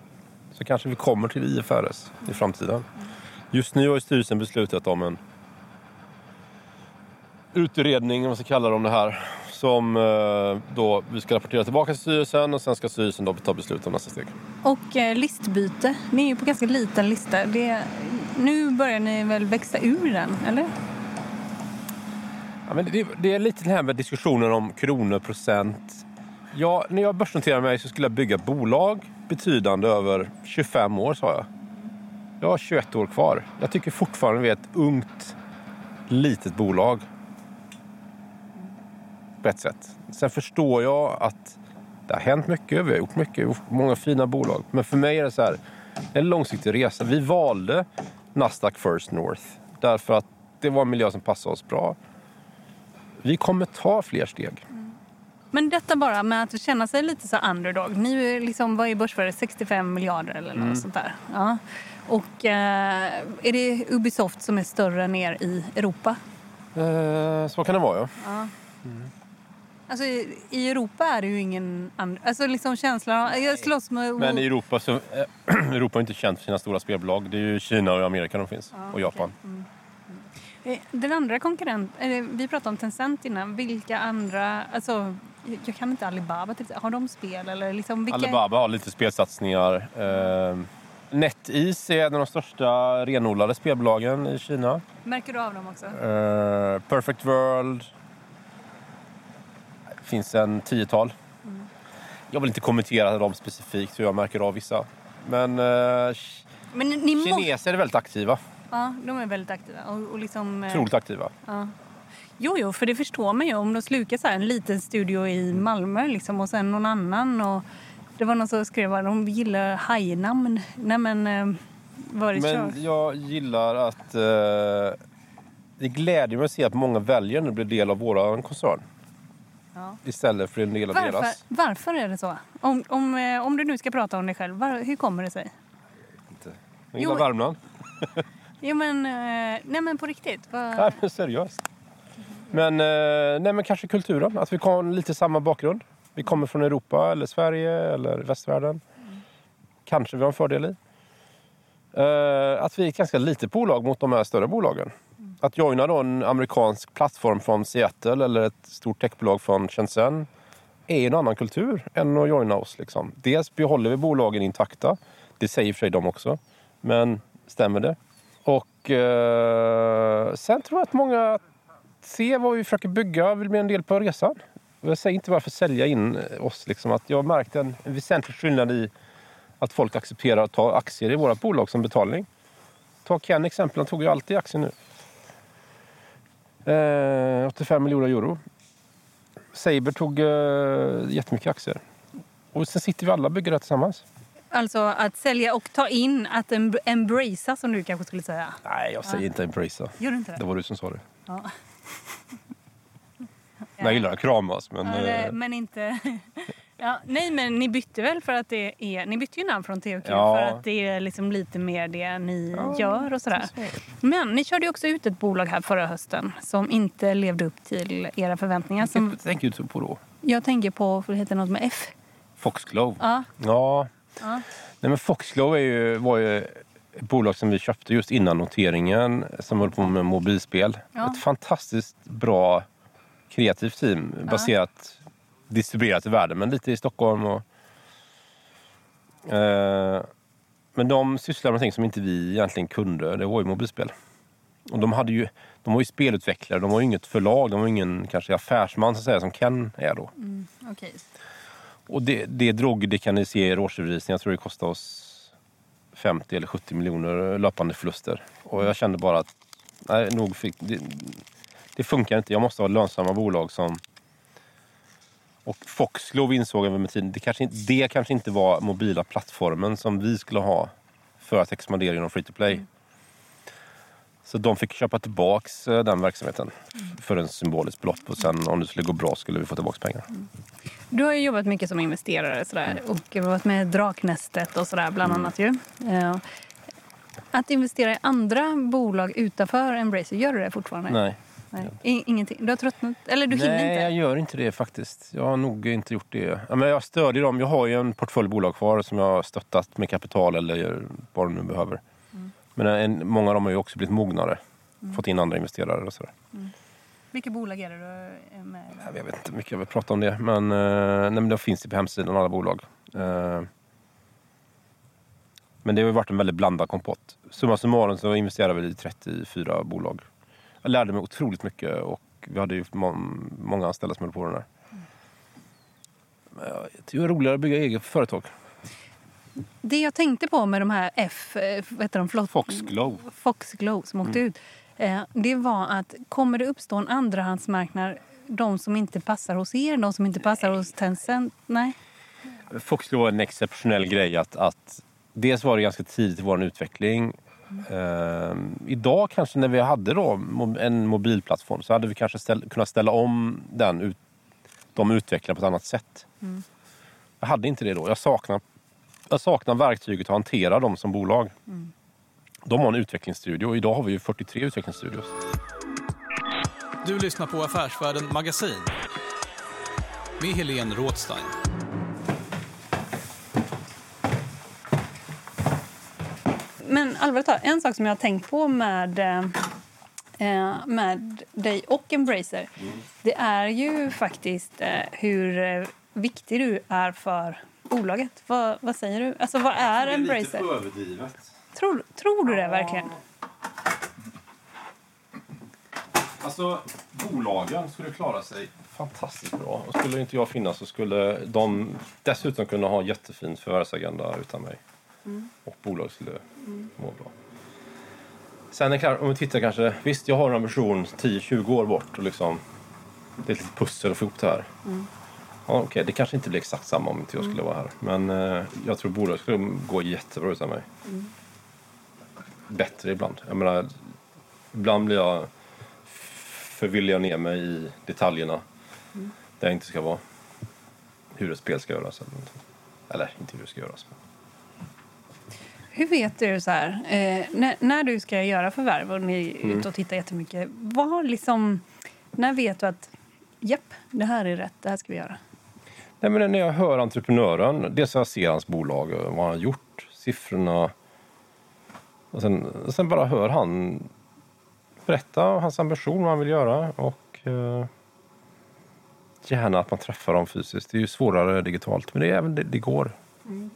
Så kanske vi kommer till IFRS i framtiden. Just nu har styrelsen beslutat om en utredning, vad man ska kalla det om det här. Som eh, då vi ska rapportera tillbaka till styrelsen och sen ska styrelsen då ta beslut om nästa steg. Och eh, listbyte, ni är ju på ganska liten lista. Det, nu börjar ni väl växa ur den, eller? Ja, men det, det är lite det här med diskussionen om kronor, procent. Ja, när jag börsnoterade mig så skulle jag bygga bolag betydande över 25 år, sa jag. Jag har 21 år kvar. Jag tycker fortfarande vi är ett ungt, litet bolag. På ett sätt. Sen förstår jag att det har hänt mycket. Vi har gjort mycket. gjort många fina bolag. Men för mig är det så här, en långsiktig resa. Vi valde Nasdaq First North därför att det var en miljö som passade oss bra. Vi kommer ta fler steg. Men detta bara med att känna sig lite så underdog. Ni är liksom, vad är börsvärdet? 65 miljarder eller något mm. sånt där. Ja. Och eh, är det Ubisoft som är större än er i Europa? Eh, så kan det vara, ja. ja. Mm. Alltså, I Europa är det ju ingen annan... Alltså liksom känslan... Jag slåss med... Men i Europa så... Äh, Europa är inte känt för sina stora spelbolag. Det är ju Kina och Amerika de finns. Ja, och Japan. Okay. Mm. Mm. Eh, den andra konkurrenten... Vi pratade om Tencent innan. Vilka andra... Alltså, jag kan inte Alibaba. Har de spel? Eller liksom, vilka... Alibaba har lite spelsatsningar. Eh, NetEase är en av de största renodlade spelbolagen i Kina. Märker du av dem också? Eh, Perfect World. Det finns en tiotal. Mm. Jag vill inte kommentera dem specifikt hur jag märker av vissa. Men, eh, Men kineser är väldigt aktiva. Ja, de är väldigt aktiva. Och, och liksom, eh, Otroligt aktiva. Ja. Jo, jo, för det förstår man ju. Om de slukar så en liten studio i Malmö liksom, och sen någon annan. Och det var någon som skrev att de gillar hajnamn. Nej men, eh, var det Men kör? jag gillar att... Eh, det glädjer mig att se att många väljer nu blir del av vår koncern. Ja. Istället för en del av varför, deras. Varför är det så? Om, om, eh, om du nu ska prata om dig själv, var, hur kommer det sig? Inte. Jag gillar jo, Värmland. jo men, eh, nej men på riktigt. Var... Nej men seriöst. Men, eh, nej, men kanske kulturen. Att vi har lite samma bakgrund. Vi kommer från Europa eller Sverige eller västvärlden. Kanske vi har en fördel i. Eh, att vi är ett ganska litet bolag mot de här större bolagen. Att joina då en amerikansk plattform från Seattle eller ett stort techbolag från Shenzhen är en annan kultur än att joina oss. Liksom. Dels behåller vi bolagen intakta. Det säger för sig de också. Men stämmer det? Och eh, sen tror jag att många se vad vi försöker bygga vill bli en del på resan. Jag säger inte varför sälja in oss. Liksom, att jag har märkt en, en väsentlig skillnad i att folk accepterar att ta aktier i våra bolag som betalning. Ta Ken exempel, han tog ju alltid aktier nu. Eh, 85 miljoner euro. Saber tog eh, jättemycket aktier. Och sen sitter vi alla och bygger det tillsammans. Alltså att sälja och ta in, att embracea som du kanske skulle säga? Nej, jag säger ja. inte embracea. Gör du inte det? Det var du som sa det. Ja. Jag gillar att kramas men... Ja, det, men inte... Ja, nej men ni bytte väl för att det är... Ni bytte ju namn från THQ ja. för att det är liksom lite mer det ni ja, gör och sådär. Men ni körde ju också ut ett bolag här förra hösten som inte levde upp till era förväntningar. Vilket som... tänker du på då? Jag tänker på, vad heter något med F? Foxglove? Ja. ja. ja. Nej men Foxglove är ju, var ju ett bolag som vi köpte just innan noteringen som höll på med mobilspel. Ja. Ett fantastiskt bra kreativt team baserat, distribuerat i världen, men lite i Stockholm. Och, eh, men de sysslade med ting som inte vi egentligen kunde. Det var ju mobilspel. Och de, hade ju, de var ju spelutvecklare, de var ju inget förlag, de var ingen kanske affärsman så att säga, som Ken är då. Mm, okay. Och det, det drog, det kan ni se i er årsredovisning, jag tror det kostade oss 50 eller 70 miljoner löpande förluster. Och jag kände bara att nej, nog fick, det, det funkar inte. Jag måste ha lönsamma bolag som... Och Foxglove insåg över med tiden, det kanske, inte, det kanske inte var mobila plattformen som vi skulle ha för att expandera inom free to play. Mm. Så de fick köpa tillbaks eh, den verksamheten mm. för en symbolisk belopp och sen om det skulle gå bra skulle vi få tillbaka pengar. Mm. Du har ju jobbat mycket som investerare sådär, mm. och varit med i Draknästet och sådär bland mm. annat ju. Att investera i andra bolag utanför Embracer, gör du det fortfarande? Nej. Nej. Ingenting? Du har tröttnat? Eller du hinner Nej, inte? jag gör inte det faktiskt. Jag har nog inte gjort det. Men jag stödjer dem. Jag har ju en portföljbolag kvar som jag har stöttat med kapital eller vad de nu behöver. Mm. Men en, många av dem har ju också blivit mognare. Mm. Fått in andra investerare och sådär. Mm. Vilka bolag är det du är med Jag vet inte mycket jag vill prata om det. Men, eh, nej, men det finns det på hemsidan, alla bolag. Eh, men det har varit en väldigt blandad kompott. Summa summarum så investerade vi i 34 bolag. Jag lärde mig otroligt mycket och vi hade ju många anställda som höll på den här. Jag tycker det är roligare att bygga eget företag. Det jag tänkte på med de här F, eh, vad heter de? Flott, Foxglow. Foxglow som åkte mm. ut. Eh, det var att kommer det uppstå en andrahandsmarknad de som inte passar hos er, de som inte passar hos Tencent? Nej. Foxglow var en exceptionell grej att, att dels var det ganska tidigt i vår utveckling. Uh, idag kanske när vi hade då en mobilplattform så hade vi kanske ställ, kunnat ställa om den, ut, de utvecklarna på ett annat sätt. Mm. Jag hade inte det då. Jag saknar, jag saknar verktyget att hantera dem som bolag. Mm. De har en utvecklingsstudio och idag har vi ju 43 utvecklingsstudios. Du lyssnar på Affärsvärlden Magasin med Helene Rådstein. Men allvarligt talat, en sak som jag har tänkt på med, eh, med dig och Embracer mm. det är ju faktiskt eh, hur eh, viktig du är för bolaget. Vad, vad säger du? Alltså, vad är Embracer? Det är lite överdrivet. Tror, tror du det verkligen? Alltså, bolagen skulle klara sig fantastiskt bra. Och skulle inte jag finnas så skulle de dessutom kunna ha jättefin förvärvsagenda utan mig. Mm. Och bolaget skulle mm. må bra. Sen är klart, om vi tittar kanske, visst jag har en ambition 10-20 år bort och liksom det är ett litet pussel att få ihop det här. Mm. Ja, Okej, okay, det kanske inte blir exakt samma om inte jag skulle vara här. Men eh, jag tror bolaget skulle gå jättebra utan mig. Mm. Bättre ibland. Jag menar, ibland blir jag förvillar jag ner mig i detaljerna mm. där jag inte ska vara. Hur ett spel ska göras. Eller, eller inte hur det ska göras. Men. Hur vet du så här, eh, när, när, du ska göra förvärv och ni är mm. ute och tittar jättemycket, vad liksom, när vet du att japp, det här är rätt, det här ska vi göra? Nej, men när jag hör entreprenören, dels jag ser hans bolag, vad han har gjort, siffrorna. Och sen, sen bara hör han berätta hans ambition, vad han vill göra. Och eh, gärna att man träffar dem fysiskt. Det är ju svårare digitalt, men det, är, det, det går. Mm.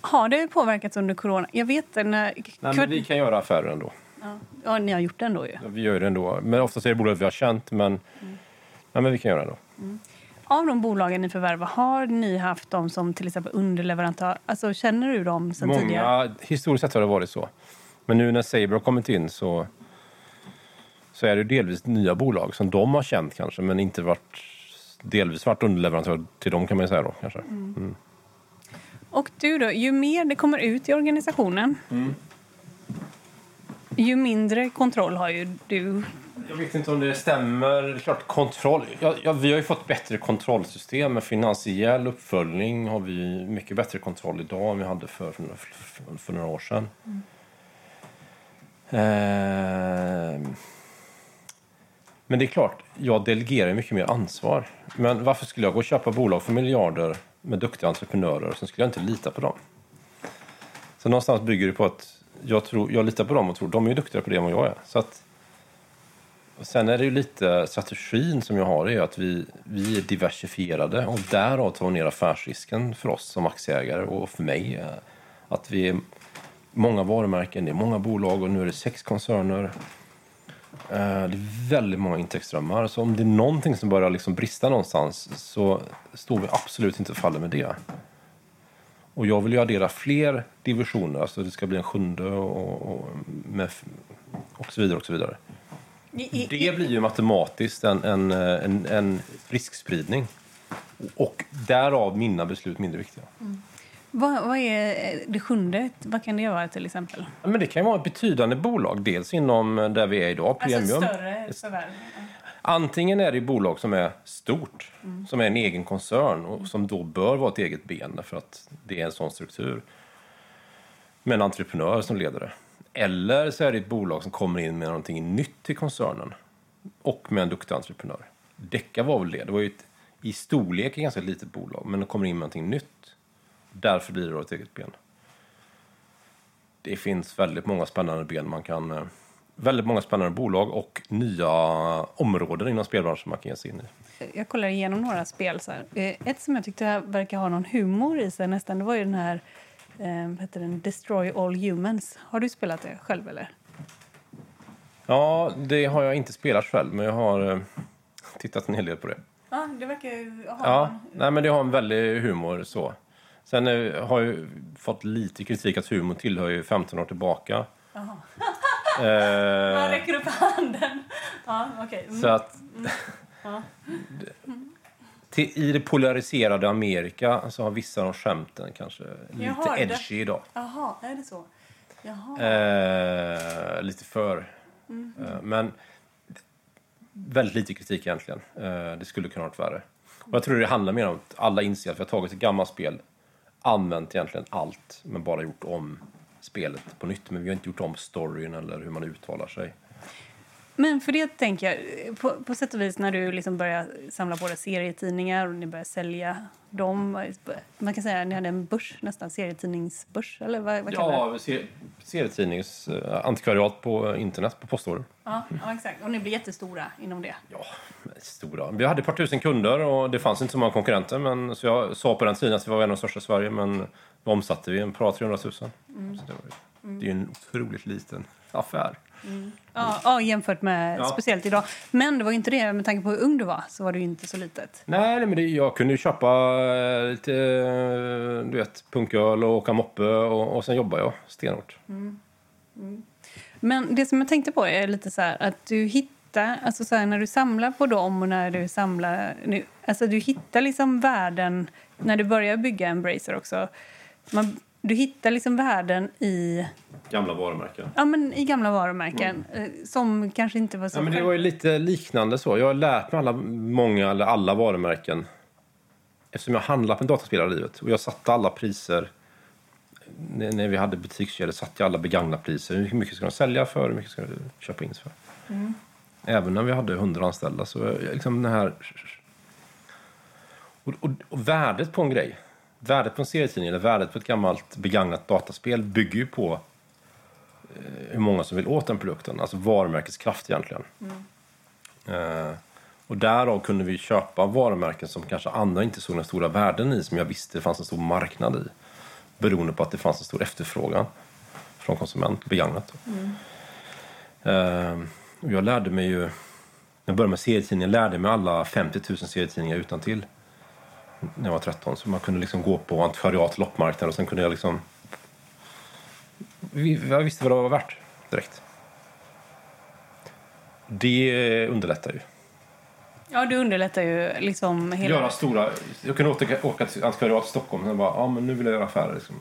Har det påverkats under corona? Jag vet när... Nej, men vi kan göra affärer ändå. Ja. ja, ni har gjort det ändå ju. Ja, vi gör det ändå. Men oftast är det bolag vi har känt, men, mm. nej, men vi kan göra det ändå. Mm. Av de bolagen ni förvärvar, har ni haft dem som till exempel underleverantör? Alltså, känner du dem sen Många, tidigare? Historiskt sett har det varit så. Men nu när Saber har kommit in så, så är det delvis nya bolag som de har känt kanske, men inte varit delvis varit underleverantör till dem kan man säga då kanske. Mm. Och du då, ju mer det kommer ut i organisationen mm. ju mindre kontroll har ju du. Jag vet inte om det stämmer. Det klart, kontroll. Ja, ja, vi har ju fått bättre kontrollsystem. Med finansiell uppföljning har vi mycket bättre kontroll idag än vi hade för, för, för några år sedan. Mm. Eh, men det är klart, jag delegerar mycket mer ansvar. Men varför skulle jag gå och köpa bolag för miljarder med duktiga entreprenörer, så skulle jag inte lita på dem. Så någonstans bygger det på att jag, tror, jag litar på dem och tror de är duktigare på det än vad jag är. Så att, sen är det ju lite strategin som jag har är att vi, vi är diversifierade och därav tar ner affärsrisken för oss som aktieägare och för mig. Eh, att vi är många varumärken, det är många bolag och nu är det sex koncerner. Eh, det är väldigt många intäktsströmmar. Så om det är någonting som börjar liksom brista någonstans så står vi absolut inte och faller med det. Och jag vill ju addera fler divisioner, alltså det ska bli en sjunde och, och, med, och så vidare. och så vidare. Det blir ju matematiskt en, en, en, en riskspridning. Och därav mina beslut mindre viktiga. Mm. Vad, vad, är det sjunde? Vad kan det vara till exempel? men det kan vara ett betydande bolag. Dels inom där vi är idag, Premium. Alltså större förvärv? Antingen är det bolag som är stort, mm. som är en egen koncern och som då bör vara ett eget ben för att det är en sån struktur. Med en entreprenör som leder det. Eller så är det ett bolag som kommer in med någonting nytt till koncernen och med en duktig entreprenör. Decca var väl det. Det var ju ett, i storlek ett ganska litet bolag, men det kommer in med någonting nytt. Därför blir det då ett eget ben. Det finns väldigt många spännande ben man kan... eh, Väldigt många spännande bolag och nya områden inom spelbranschen man kan ge sig in i. Jag kollar igenom några spel. Så här. Eh, Ett som jag tyckte verkar ha någon humor i sig nästan, det var ju den här eh, heter den? Destroy All Humans. Har du spelat det själv eller? Ja, det har jag inte spelat själv, men jag har eh, tittat en hel del på det. Ja, det verkar ju ha Ja, nej, men det har en väldig humor så. Sen eh, har jag fått lite kritik att humor tillhör ju 15 år tillbaka. Man eh, räcker upp handen. Ja, okej. Mm. så att... till, I det polariserade Amerika så har vissa av skämten kanske lite Jaha, det- edgy idag. Jaha, är det så? Jaha. Eh, lite för. Mm. Eh, men väldigt lite kritik egentligen. Eh, det skulle kunna varit värre. Och jag tror det handlar mer om att alla inser att vi har tagit ett gammalt spel, använt egentligen allt, men bara gjort om spelet på nytt. Men vi har inte gjort om storyn eller hur man uttalar sig. Men för det tänker jag, på, på sätt och vis när du liksom börjar samla på dig serietidningar och ni börjar sälja dem. Man kan säga att ni hade en börs nästan, serietidningsbörs eller vad, vad? Ja, se- serietidnings eh, antikvariat på internet, på postorder. Ja, ja, exakt. Och ni blir jättestora inom det. Ja, stora. Vi hade ett par tusen kunder och det fanns inte så många konkurrenter. Men, så jag sa på den tiden att vi var en av de största i Sverige, men då omsatte vi en par 300 000. Så det, var, ju- det är ju en otroligt liten affär. Ja, ja jämfört med Ja. speciellt idag. Men det var ju inte det, med tanke på hur ung du var, så var det ju inte så litet. Nej, men det, jag kunde ju köpa eh, lite eh, du vet, punköl och åka moppe och, och sen jobbar jag stenhårt. Men det som jag tänkte på är lite så här att du hittar, alltså så här, när du samlar på dem och när du samlar, nu, alltså du hittar liksom värden, när du börjar bygga en bracer också, man, du hittar liksom värden i, Gamla varumärken. ja, men i gamla varumärken eh, som kanske inte var så Ja, men det var ju lite liknande så. Jag har lärt mig alla, många eller alla varumärken eftersom jag har handlat med dataspel hela livet. Och jag satte alla priser. När, vi hade butikskedjor satte jag alla begagnade priser. Hur mycket ska de sälja för? Hur mycket ska de köpa in för? Även när vi hade 100 anställda. Så jag- liksom den här... Och, och, och värdet på en grej. Värdet på en serietidning eller värdet på ett gammalt begagnat dataspel bygger ju på hur många som vill åt den produkten. Alltså varumärkets kraft egentligen. Eh, och därav kunde vi köpa varumärken som kanske andra inte såg några stora värden i, som jag visste det fanns en stor marknad i. Beroende på att det fanns en stor efterfrågan från konsument, begagnat. Eh, och jag lärde mig ju, när jag började med serietidningar, lärde mig alla 50 000 serietidningar utan till när jag var 13. Så man kunde liksom gå på antikvariat, loppmarknad och sen kunde jag liksom jag visste vad det var värt direkt. Det underlättar ju. Ja, du underlättar ju liksom hela... Göra stora... Jag kunde åka, åka till antikvariat i Stockholm och bara, ja men nu vill jag göra affärer. Liksom.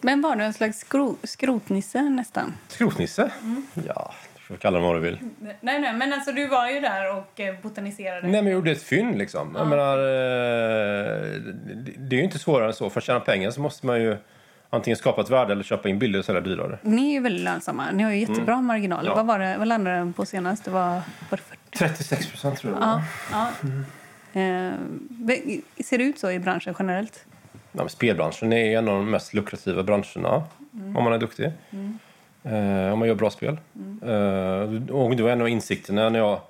Men var du en slags skro, skrotnisse nästan? Skrotnisse? Ja, du får kalla det vad du vill. Nej, nej, men alltså du var ju där och eh, botaniserade. Nej men jag gjorde ett fynd liksom. Jag menar, eh, det, är ju inte svårare än så. För att tjäna pengar så måste man ju antingen skapa ett värde eller köpa in billigare och sälja dyrare. Ni är ju väldigt lönsamma. Ni har ju jättebra marginaler. Ja. Vad, var det, vad landade den på senast? Det var, var det 40? 36 procent tror jag. Ja. ja. Eh, ve- ser det ut så i branschen generellt? Ja, men spelbranschen är en av de mest lukrativa branscherna om man är duktig. Eh, om man gör bra spel. Eh, och det var en av insikterna när jag...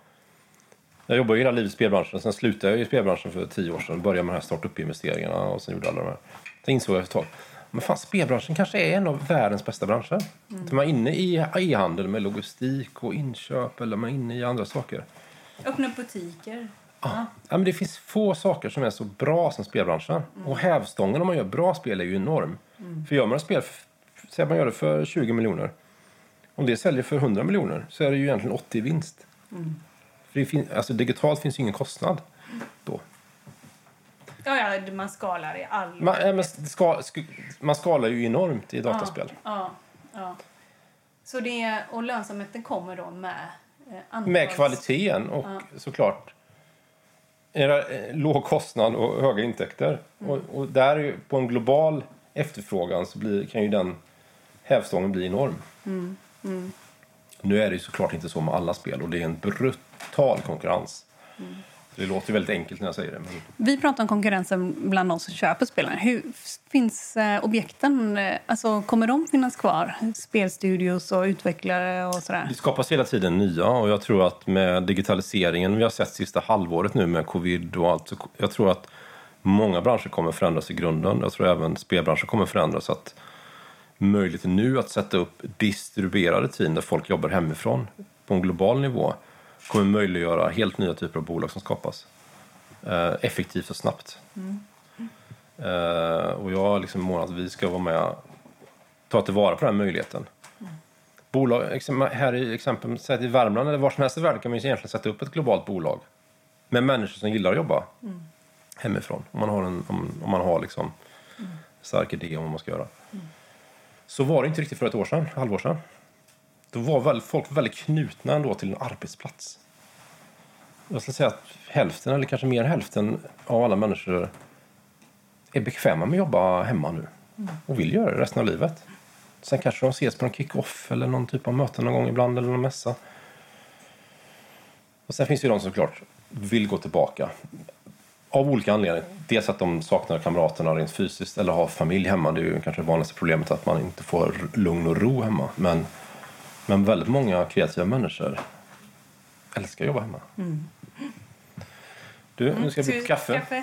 Jag jobbade ju hela livet i spelbranschen. Sen slutade jag i spelbranschen för tio år sedan. Började med de här startup-investeringarna och sen gjorde alla de här. Sen insåg jag efter ett tag. Men fan, spelbranschen kanske är en av världens bästa branscher. Att man är inne i e-handel med logistik och inköp eller man är inne i andra saker. Öppna butiker. Ja. men det finns få saker som är så bra som spelbranschen. Och hävstången om man gör bra spel är ju enorm. För gör man ett spel, säg man gör det för 20 miljoner. Om det säljer för 100 miljoner så är det ju egentligen 80 i vinst. För det fin- alltså digitalt finns ju ingen kostnad då. Ja, ja, man skalar i all... Man, äh, men ska, sk- man skalar ju enormt i dataspel. Ja, ja. Så det, och lönsamheten kommer då med eh, antals... Med kvaliteten och såklart är det, eh, låg kostnad och höga intäkter. Och, och där är på en global efterfrågan så blir, kan ju den hävstången bli enorm. Mm. Nu är det såklart inte så med alla spel och det är en brutal konkurrens. Mm. Det låter väldigt enkelt när jag säger det. Men... Vi pratar om konkurrensen bland de som köper spelen. Hur finns eh, objekten? Alltså, kommer de finnas kvar? Spelstudios och utvecklare och sådär? Det skapas hela tiden nya och jag tror att med digitaliseringen vi har sett sista halvåret nu med covid och allt. Så jag tror att många branscher kommer förändras i grunden. Jag tror även spelbranschen kommer förändras. Att möjligheten nu att sätta upp distribuerade team där folk jobbar hemifrån på en global nivå kommer möjliggöra helt nya typer av bolag som skapas. Eh, effektivt och snabbt. Mm. Eh, och jag har liksom månat att vi ska vara med ta tillvara på den möjligheten. Mm. Bolag, här i exempel, i Värmland eller var som helst i världen kan man ju egentligen sätta upp ett globalt bolag med människor som gillar att jobba mm. hemifrån. Om man har en om, om man har liksom mm. stark idé om vad man ska göra. Mm. Så var det inte riktigt för ett år sedan, halvår sedan. Då var väl folk väldigt knutna ändå till en arbetsplats. Jag skulle säga att hälften, eller kanske mer än hälften, av alla människor är bekväma med att jobba hemma nu och vill göra det resten av livet. Sen kanske de ses på en kick-off eller någon typ av möte någon gång ibland eller någon mässa. Och sen finns det ju de som såklart vill gå tillbaka. Av olika anledningar. Dels att de saknar kamraterna rent fysiskt eller har familj hemma. Det är ju kanske det vanligaste problemet att man inte får lugn och ro hemma. Men men väldigt många kreativa människor älskar att jobba hemma. Mm. Du, nu ska jag bli på kaffe. kaffe.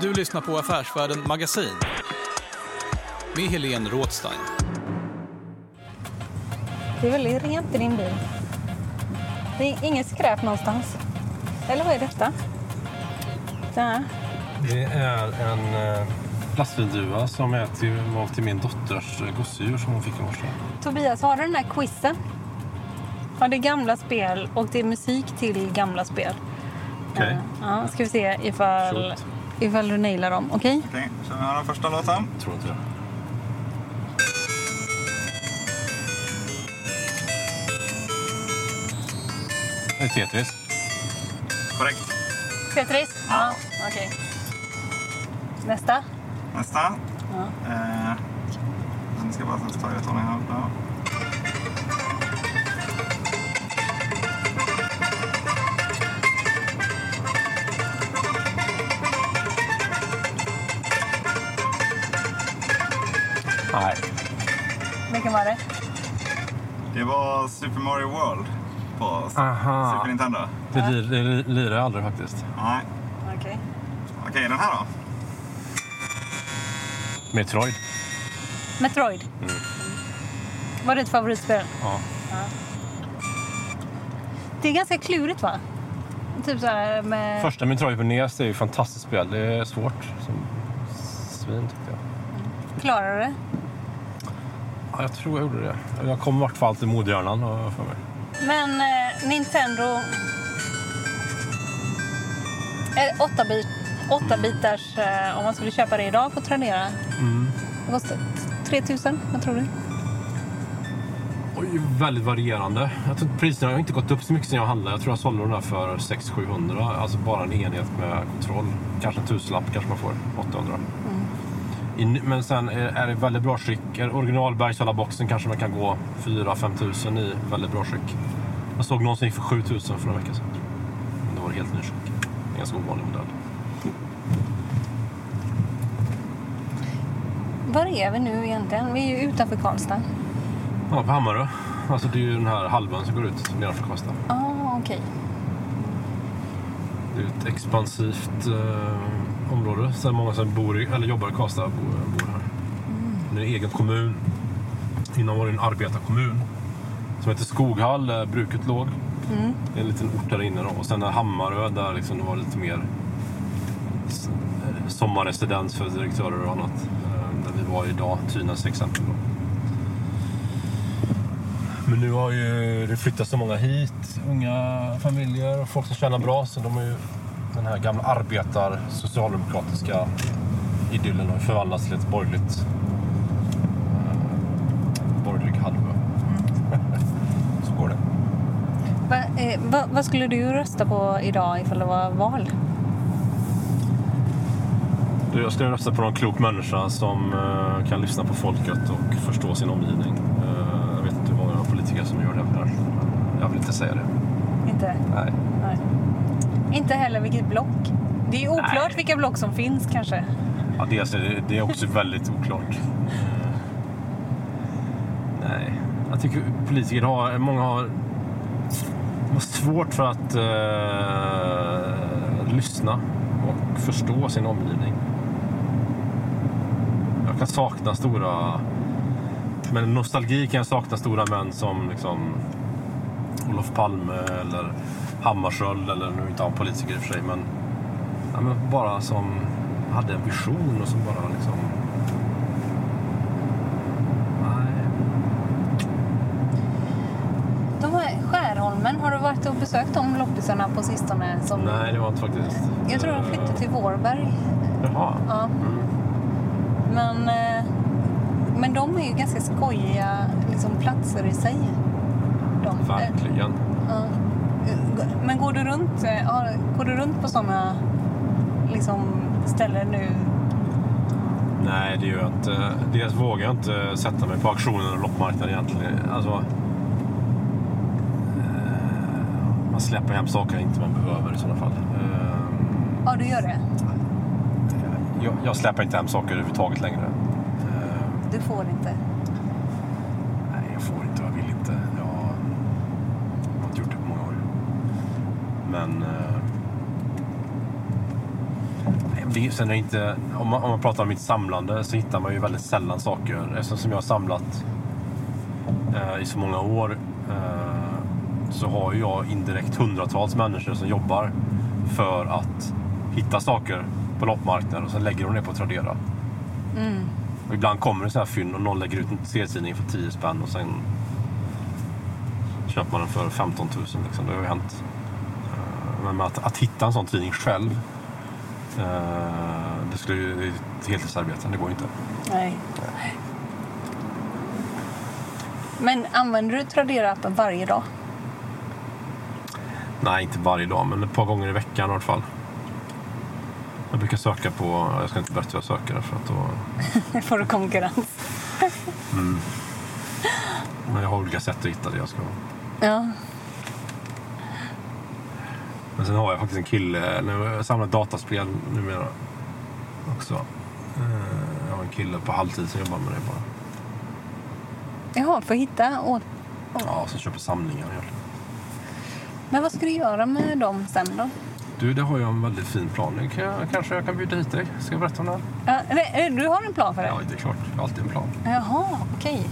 Du lyssnar på Affärsvärlden Magasin med Helene Rådstein. Det är väldigt rent i din bil. Det är inget skräp någonstans. Eller vad är detta? Där. Det är en eh, som är till, var till min dotters eh, gosedjur som hon fick i morse. Tobias, har du den här quizen? Ja, det är gamla spel och det är musik till gamla spel. Okej. Okay. Ja, ska vi se ifall, ifall du nailar dem. Okej? Okay? Okej, okay. kör vi den första låten? Tror inte det. Det är Tetris. Korrekt. Tetris? Ja, okej. Okay. Nästa? Nästa? Ja. Eh, nu ska jag bara ta rätt ordning här. Nej. Vilken var det? Det var Super Mario World på Aha. Super Nintendo. Det, lir, det lirar jag aldrig faktiskt. Nej. Okej. Okay. Okej, okay, den här då? Metroid. Metroid? Mm. Var det ett favoritspel? Ja. ja. Det är ganska klurigt va? Typ så med... Första Metroid på NES är ju ett fantastiskt spel. Det är svårt som svin tyckte jag. Klarar du det? Ja, jag tror jag gjorde det. Jag kom i vart fall till modhjärnan för mig. Men eh, Nintendo... Är 8 bit, 8 bitars eh, om man skulle köpa det idag på Tradera. Mm. Det kostar 3000? Vad tror du? Oj, väldigt varierande. Jag tror priserna har inte gått upp så mycket sen jag handlade. Jag tror jag sålde den där för 600-700. Alltså bara en enhet med kontroll. Kanske en tusenlapp kanske man får. 800. Men sen är, det väldigt bra skick. Original Bergsala-boxen kanske man kan gå 4-5 tusen i väldigt bra skick. Jag såg någon som gick för 7 tusen för några veckor sedan. Men det var helt ny skick. En ganska ovanlig modell. Var är vi nu egentligen? Vi är ju utanför Karlstad. Ja, på Hammarö. Alltså det är ju den här halvön som går ut nedanför Karlstad. Ah, okej. Det är ett expansivt eh, område. Sen många som bor i, eller jobbar i Karlstad bor, bor här. Det är en egen kommun. Innan var det en arbetarkommun som heter Skoghall, där bruket låg. Det är en liten ort där inne. Då. Och sen är Hammarö där liksom det var lite mer eh, sommarresidens för direktörer och annat. Eh, där vi var idag, till exempel. Då. Men nu har ju det flyttat så många hit, unga familjer och folk som tjänar bra. Så de är ju, den här gamla arbetar socialdemokratiska idyllen har förvandlats till ett borgerligt eh, borgerlig halvö. så går det. Va, eh, va, vad skulle du rösta på idag ifall det var val? Jag skulle rösta på någon klok människa som eh, kan lyssna på folket och förstå sin omgivning. Eh, jag vet inte hur många politiker som gör det här. Jag vill inte säga det. Inte? Heller vilket block. Det är oklart Nej. vilka block som finns kanske. Ja, dels är det, det är också väldigt oklart. Nej, jag tycker politiker har, många har, har svårt för att eh, lyssna och förstå sin omgivning. Jag kan sakna stora, men nostalgi kan jag sakna stora män som liksom Olof Palme eller Hammarskjöld eller nu inte han politiker i och för sig men ja, men bara som hade en vision och som bara liksom... Nej. De här Skärholmen, har du varit och besökt de loppisarna på sistone? Som... Nej, det var inte faktiskt. Jag tror de flyttade till Vårberg. Jaha. Ja. Mm. Men, eh, men de är ju ganska skojiga liksom, platser i sig. De. Verkligen. Ja. Men går du runt, eh, går du runt på sådana liksom, ställen nu? Nej, det gör jag inte. Dels vågar jag inte sätta mig på auktionen och loppmarknaden egentligen. Alltså, eh, man släpper hem saker inte man behöver i sådana fall. Eh, Ja, du gör det. Jag, jag släpper inte hem saker överhuvudtaget längre. Du får inte. Nej, jag får inte. Jag vill inte. Jag har inte gjort det på många år. Men... Eh, sen är inte, om, man, om man pratar om mitt samlande så hittar man ju väldigt sällan saker. Eftersom jag har samlat eh, i så många år eh, så har ju jag indirekt hundratals människor som jobbar för att hitta saker på loppmarknaden och sen lägger de det på Tradera. Och ibland kommer det så här fynd och någon lägger ut en serietidning för 10 spänn och sen köper man den för 15 000. Liksom. Det har ju hänt. Men att, att hitta en sån tidning själv, eh, det, skulle, det är ett heltidsarbete. Det går inte. Nej. Men använder du Tradera-appen varje dag? Nej, inte varje dag, men ett par gånger i veckan i alla fall. Jag brukar söka på, jag ska inte berätta vad jag söker för att då, får du konkurrens. men jag har olika sätt att hitta det jag ska ha. Ja. Men sen har jag faktiskt en kille, nu jag samlar dataspel numera också. Eh, Jag har en kille på halvtid som jobbar med det bara. Jaha, för att hitta åt... Ja, som köper samlingar egentligen. Men vad ska du göra med dem sen då? Du, det har jag en väldigt fin plan. Det Kan jag, kanske jag kan bjuda hit dig? Ska jag berätta om här? Ja, nej, du har en plan för det? Ja, det är klart. Jag har alltid en plan. Jaha, okej.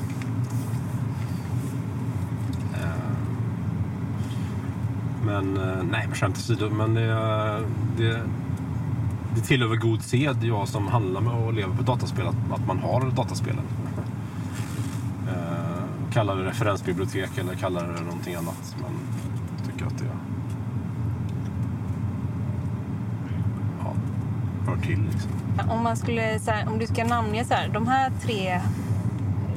Men eh, nej, men skämt åsido. Men det, det, det tillhör väl god sed, jag som handlar med och lever på dataspel, att, att man har dataspelen. Eh, kallar det referensbibliotek eller kallar det någonting annat. Men jag tycker att det ja, hör till. Liksom. Om, man skulle, så här, om du ska namnge så här, de här tre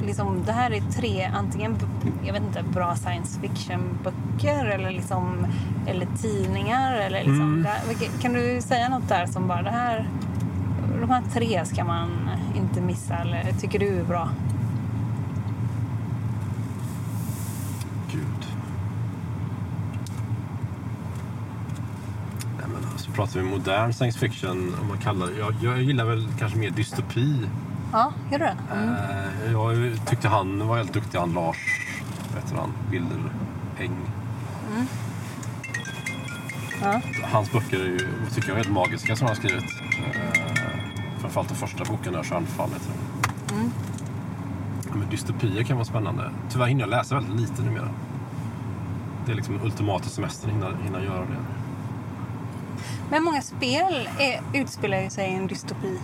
liksom, det här är tre antingen jag vet inte, bra science fiction-böcker eller, liksom, eller tidningar. Eller liksom, Mm. där, kan du säga något där som bara det här, de här tre ska man inte missa eller tycker du är bra? Gud. Nej, men alltså, pratar vi modern science fiction, om man kallar det. Jag, jag gillar väl kanske mer dystopi. Ja, gör du det? Mm. Jag tyckte han var helt duktig, han Lars, vad heter han, Wildereng. Ja. Hans böcker är ju, tycker jag är helt magiska som han har skrivit. Eh, framförallt den första boken där, Stjärnfall heter den. Mm. Ja, Men dystopier kan vara spännande. Tyvärr hinner jag läsa väldigt lite numera. Det är liksom den ultimata semestern, hinna, hinna göra det. Men många spel är, utspelar ju sig i en dystopi.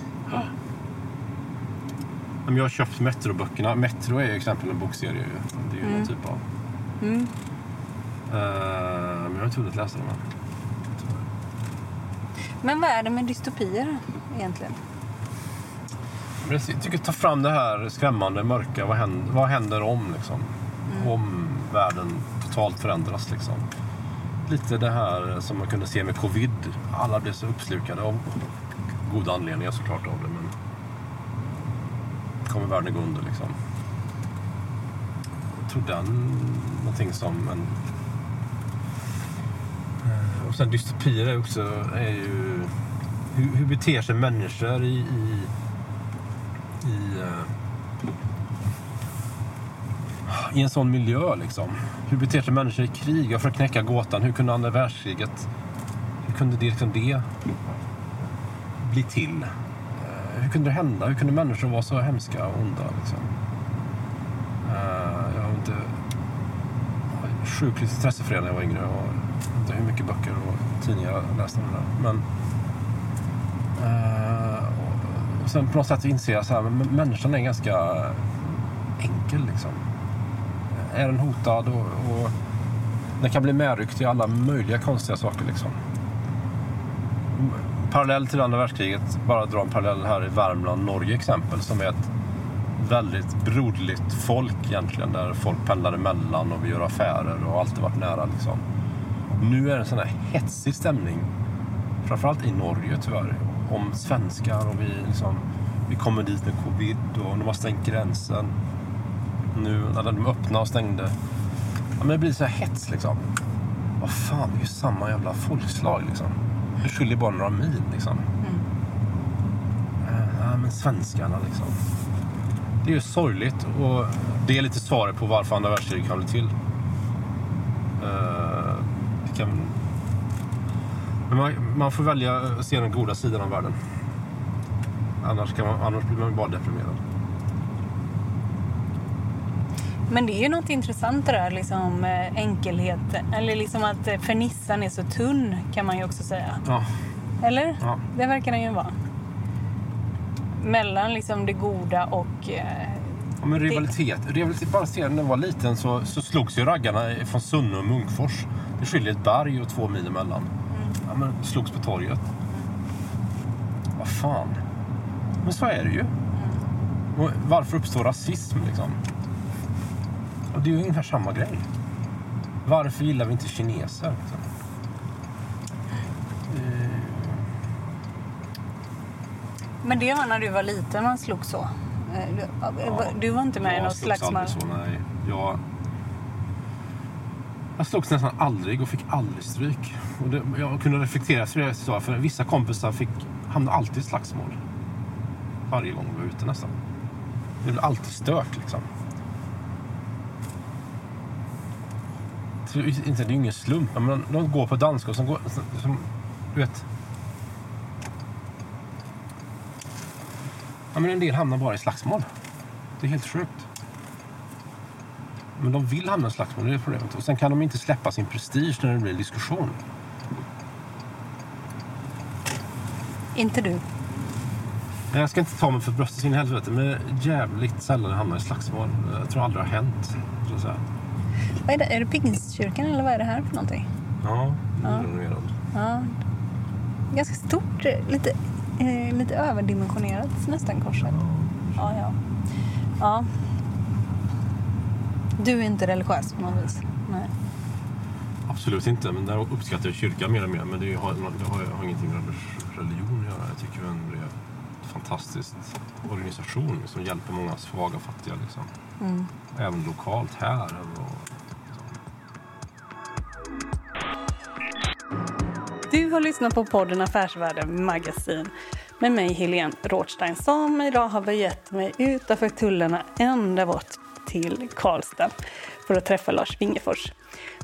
Men jag har köpt Metro-böckerna. Metro är ju exempel en bokserie. Det är ju någon typ av... Mm. Eh, men jag har inte hunnit läsa dem än. Men vad är det med dystopier egentligen? Jag tycker ta fram det här skrämmande, mörka. Vad händer, vad händer om liksom? Om världen totalt förändras liksom. Lite det här som man kunde se med covid. Alla blev så uppslukade av goda anledningar såklart av det. Kommer världen gå under liksom? Jag tror den någonting som en... Eh, och sen dystopier är också är ju... Hur, hur beter sig människor i, i i, eh, i en sån miljö. Liksom. Hur beter sig människor i krig? Jag försöker knäcka gåtan. Hur kunde andra världskriget, hur kunde det, liksom det bli till? Hur kunde det hända? Hur kunde människor vara så hemska och onda? Liksom? Uh, Jag har inte sjukligt intresse för det när jag var yngre. Jag vet inte hur mycket böcker och tidningar jag läste om det där. Men, uh, och- och sen på något sätt inser jag så här, men människan är ganska enkel liksom. Är den hotad och, och den kan bli medryckt i alla möjliga konstiga saker liksom. Parallell till andra världskriget, bara dra en parallell här i Värmland, Norge exempel, som är ett väldigt broderligt folk egentligen, där folk pendlar emellan och vi gör affärer och alltid varit nära liksom. Nu är det en sån här hetsig stämning, framförallt i Norge tyvärr, om svenskar och vi liksom, vi kommer dit med covid och de har stängt gränsen. Nu när de öppnade och stängde. Ja, men det blir så här hets liksom. Vad fan, det är ju samma jävla folkslag liksom. Det skiljer bara några mil liksom. Eh, Ja, men svenskarna liksom. Det är ju sorgligt och det är lite svaret på varför andra världskriget kan bli till. Det kan... Men man, man får välja att se den goda sidan av världen. Annars, kan man, annars blir man bara deprimerad. Men det är ju något intressant det där liksom eh, enkelheten. Eller liksom att eh, fernissan är så tunn kan man ju också säga. Ja, Eller? Ja. Det verkar den ju vara. Mellan liksom det goda och... Eh, Ja, men rivalitet. rivalitet bara se, när jag var liten så, så slogs ju raggarna från Sunne och Munkfors. Det skiljer ett berg och två mil emellan. Ja, men slogs på torget. Vad fan. Men så är det ju. Och varför uppstår rasism liksom? Och det är ju ungefär samma grej. Varför gillar vi inte kineser? Liksom? Eh, men det var när du var liten man slog så. Eh, Du, Ja, du var inte med i jag något slogs slagsmål? aldrig så, nej. Jag, jag slogs nästan aldrig och fick aldrig stryk. Och det, jag kunde reflektera efter det jag sa, för vissa kompisar fick, hamnade alltid i slagsmål. Varje gång vi var ute nästan. Det blev alltid stört liksom. Så, det är inte- det är ju ingen slump, men de går på danska och som går... Som, du vet... Ja, men en del hamnar bara i slagsmål. Det är helt sjukt. Men de vill hamna i slagsmål, det är problemet. Och sen kan de inte släppa sin prestige när det blir diskussion. Inte du? Jag ska inte ta mig för bröstet in i helvete, men jävligt sällan jag hamnar i slagsmål. Jag tror aldrig det har hänt. Så att säga. Vad är det? Är det Pingstkyrkan eller vad är det här för någonting? Ja, Ja. renoverad. Ja. Ganska stort, eh, lite, eh, lite överdimensionerat nästan korset. Ja, ja. ja. Du är inte religiös på något vis? Nej. Absolut inte, men där uppskattar jag kyrkan mer och mer. Men det har, det har, har ingenting med religion att göra. Jag tycker det är en fantastisk organisation som hjälper många svaga och fattiga. Liksom. Mm. Även lokalt här. Och, Du har lyssnat på podden Affärsvärlden Magasin med mig Helene Rådstein som idag har begett mig utanför tullarna ända bort till Karlstad för att träffa Lars Wingefors.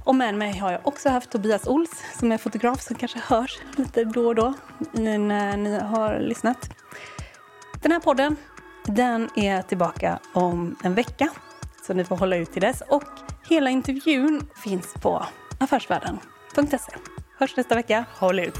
Och med mig har jag också haft Tobias Ols som är fotograf som kanske hörs lite då och då när ni har lyssnat. Den här podden den är tillbaka om en vecka så ni får hålla ut till dess och hela intervjun finns på affärsvärlden.se. Hörs nästa vecka. Håll ut!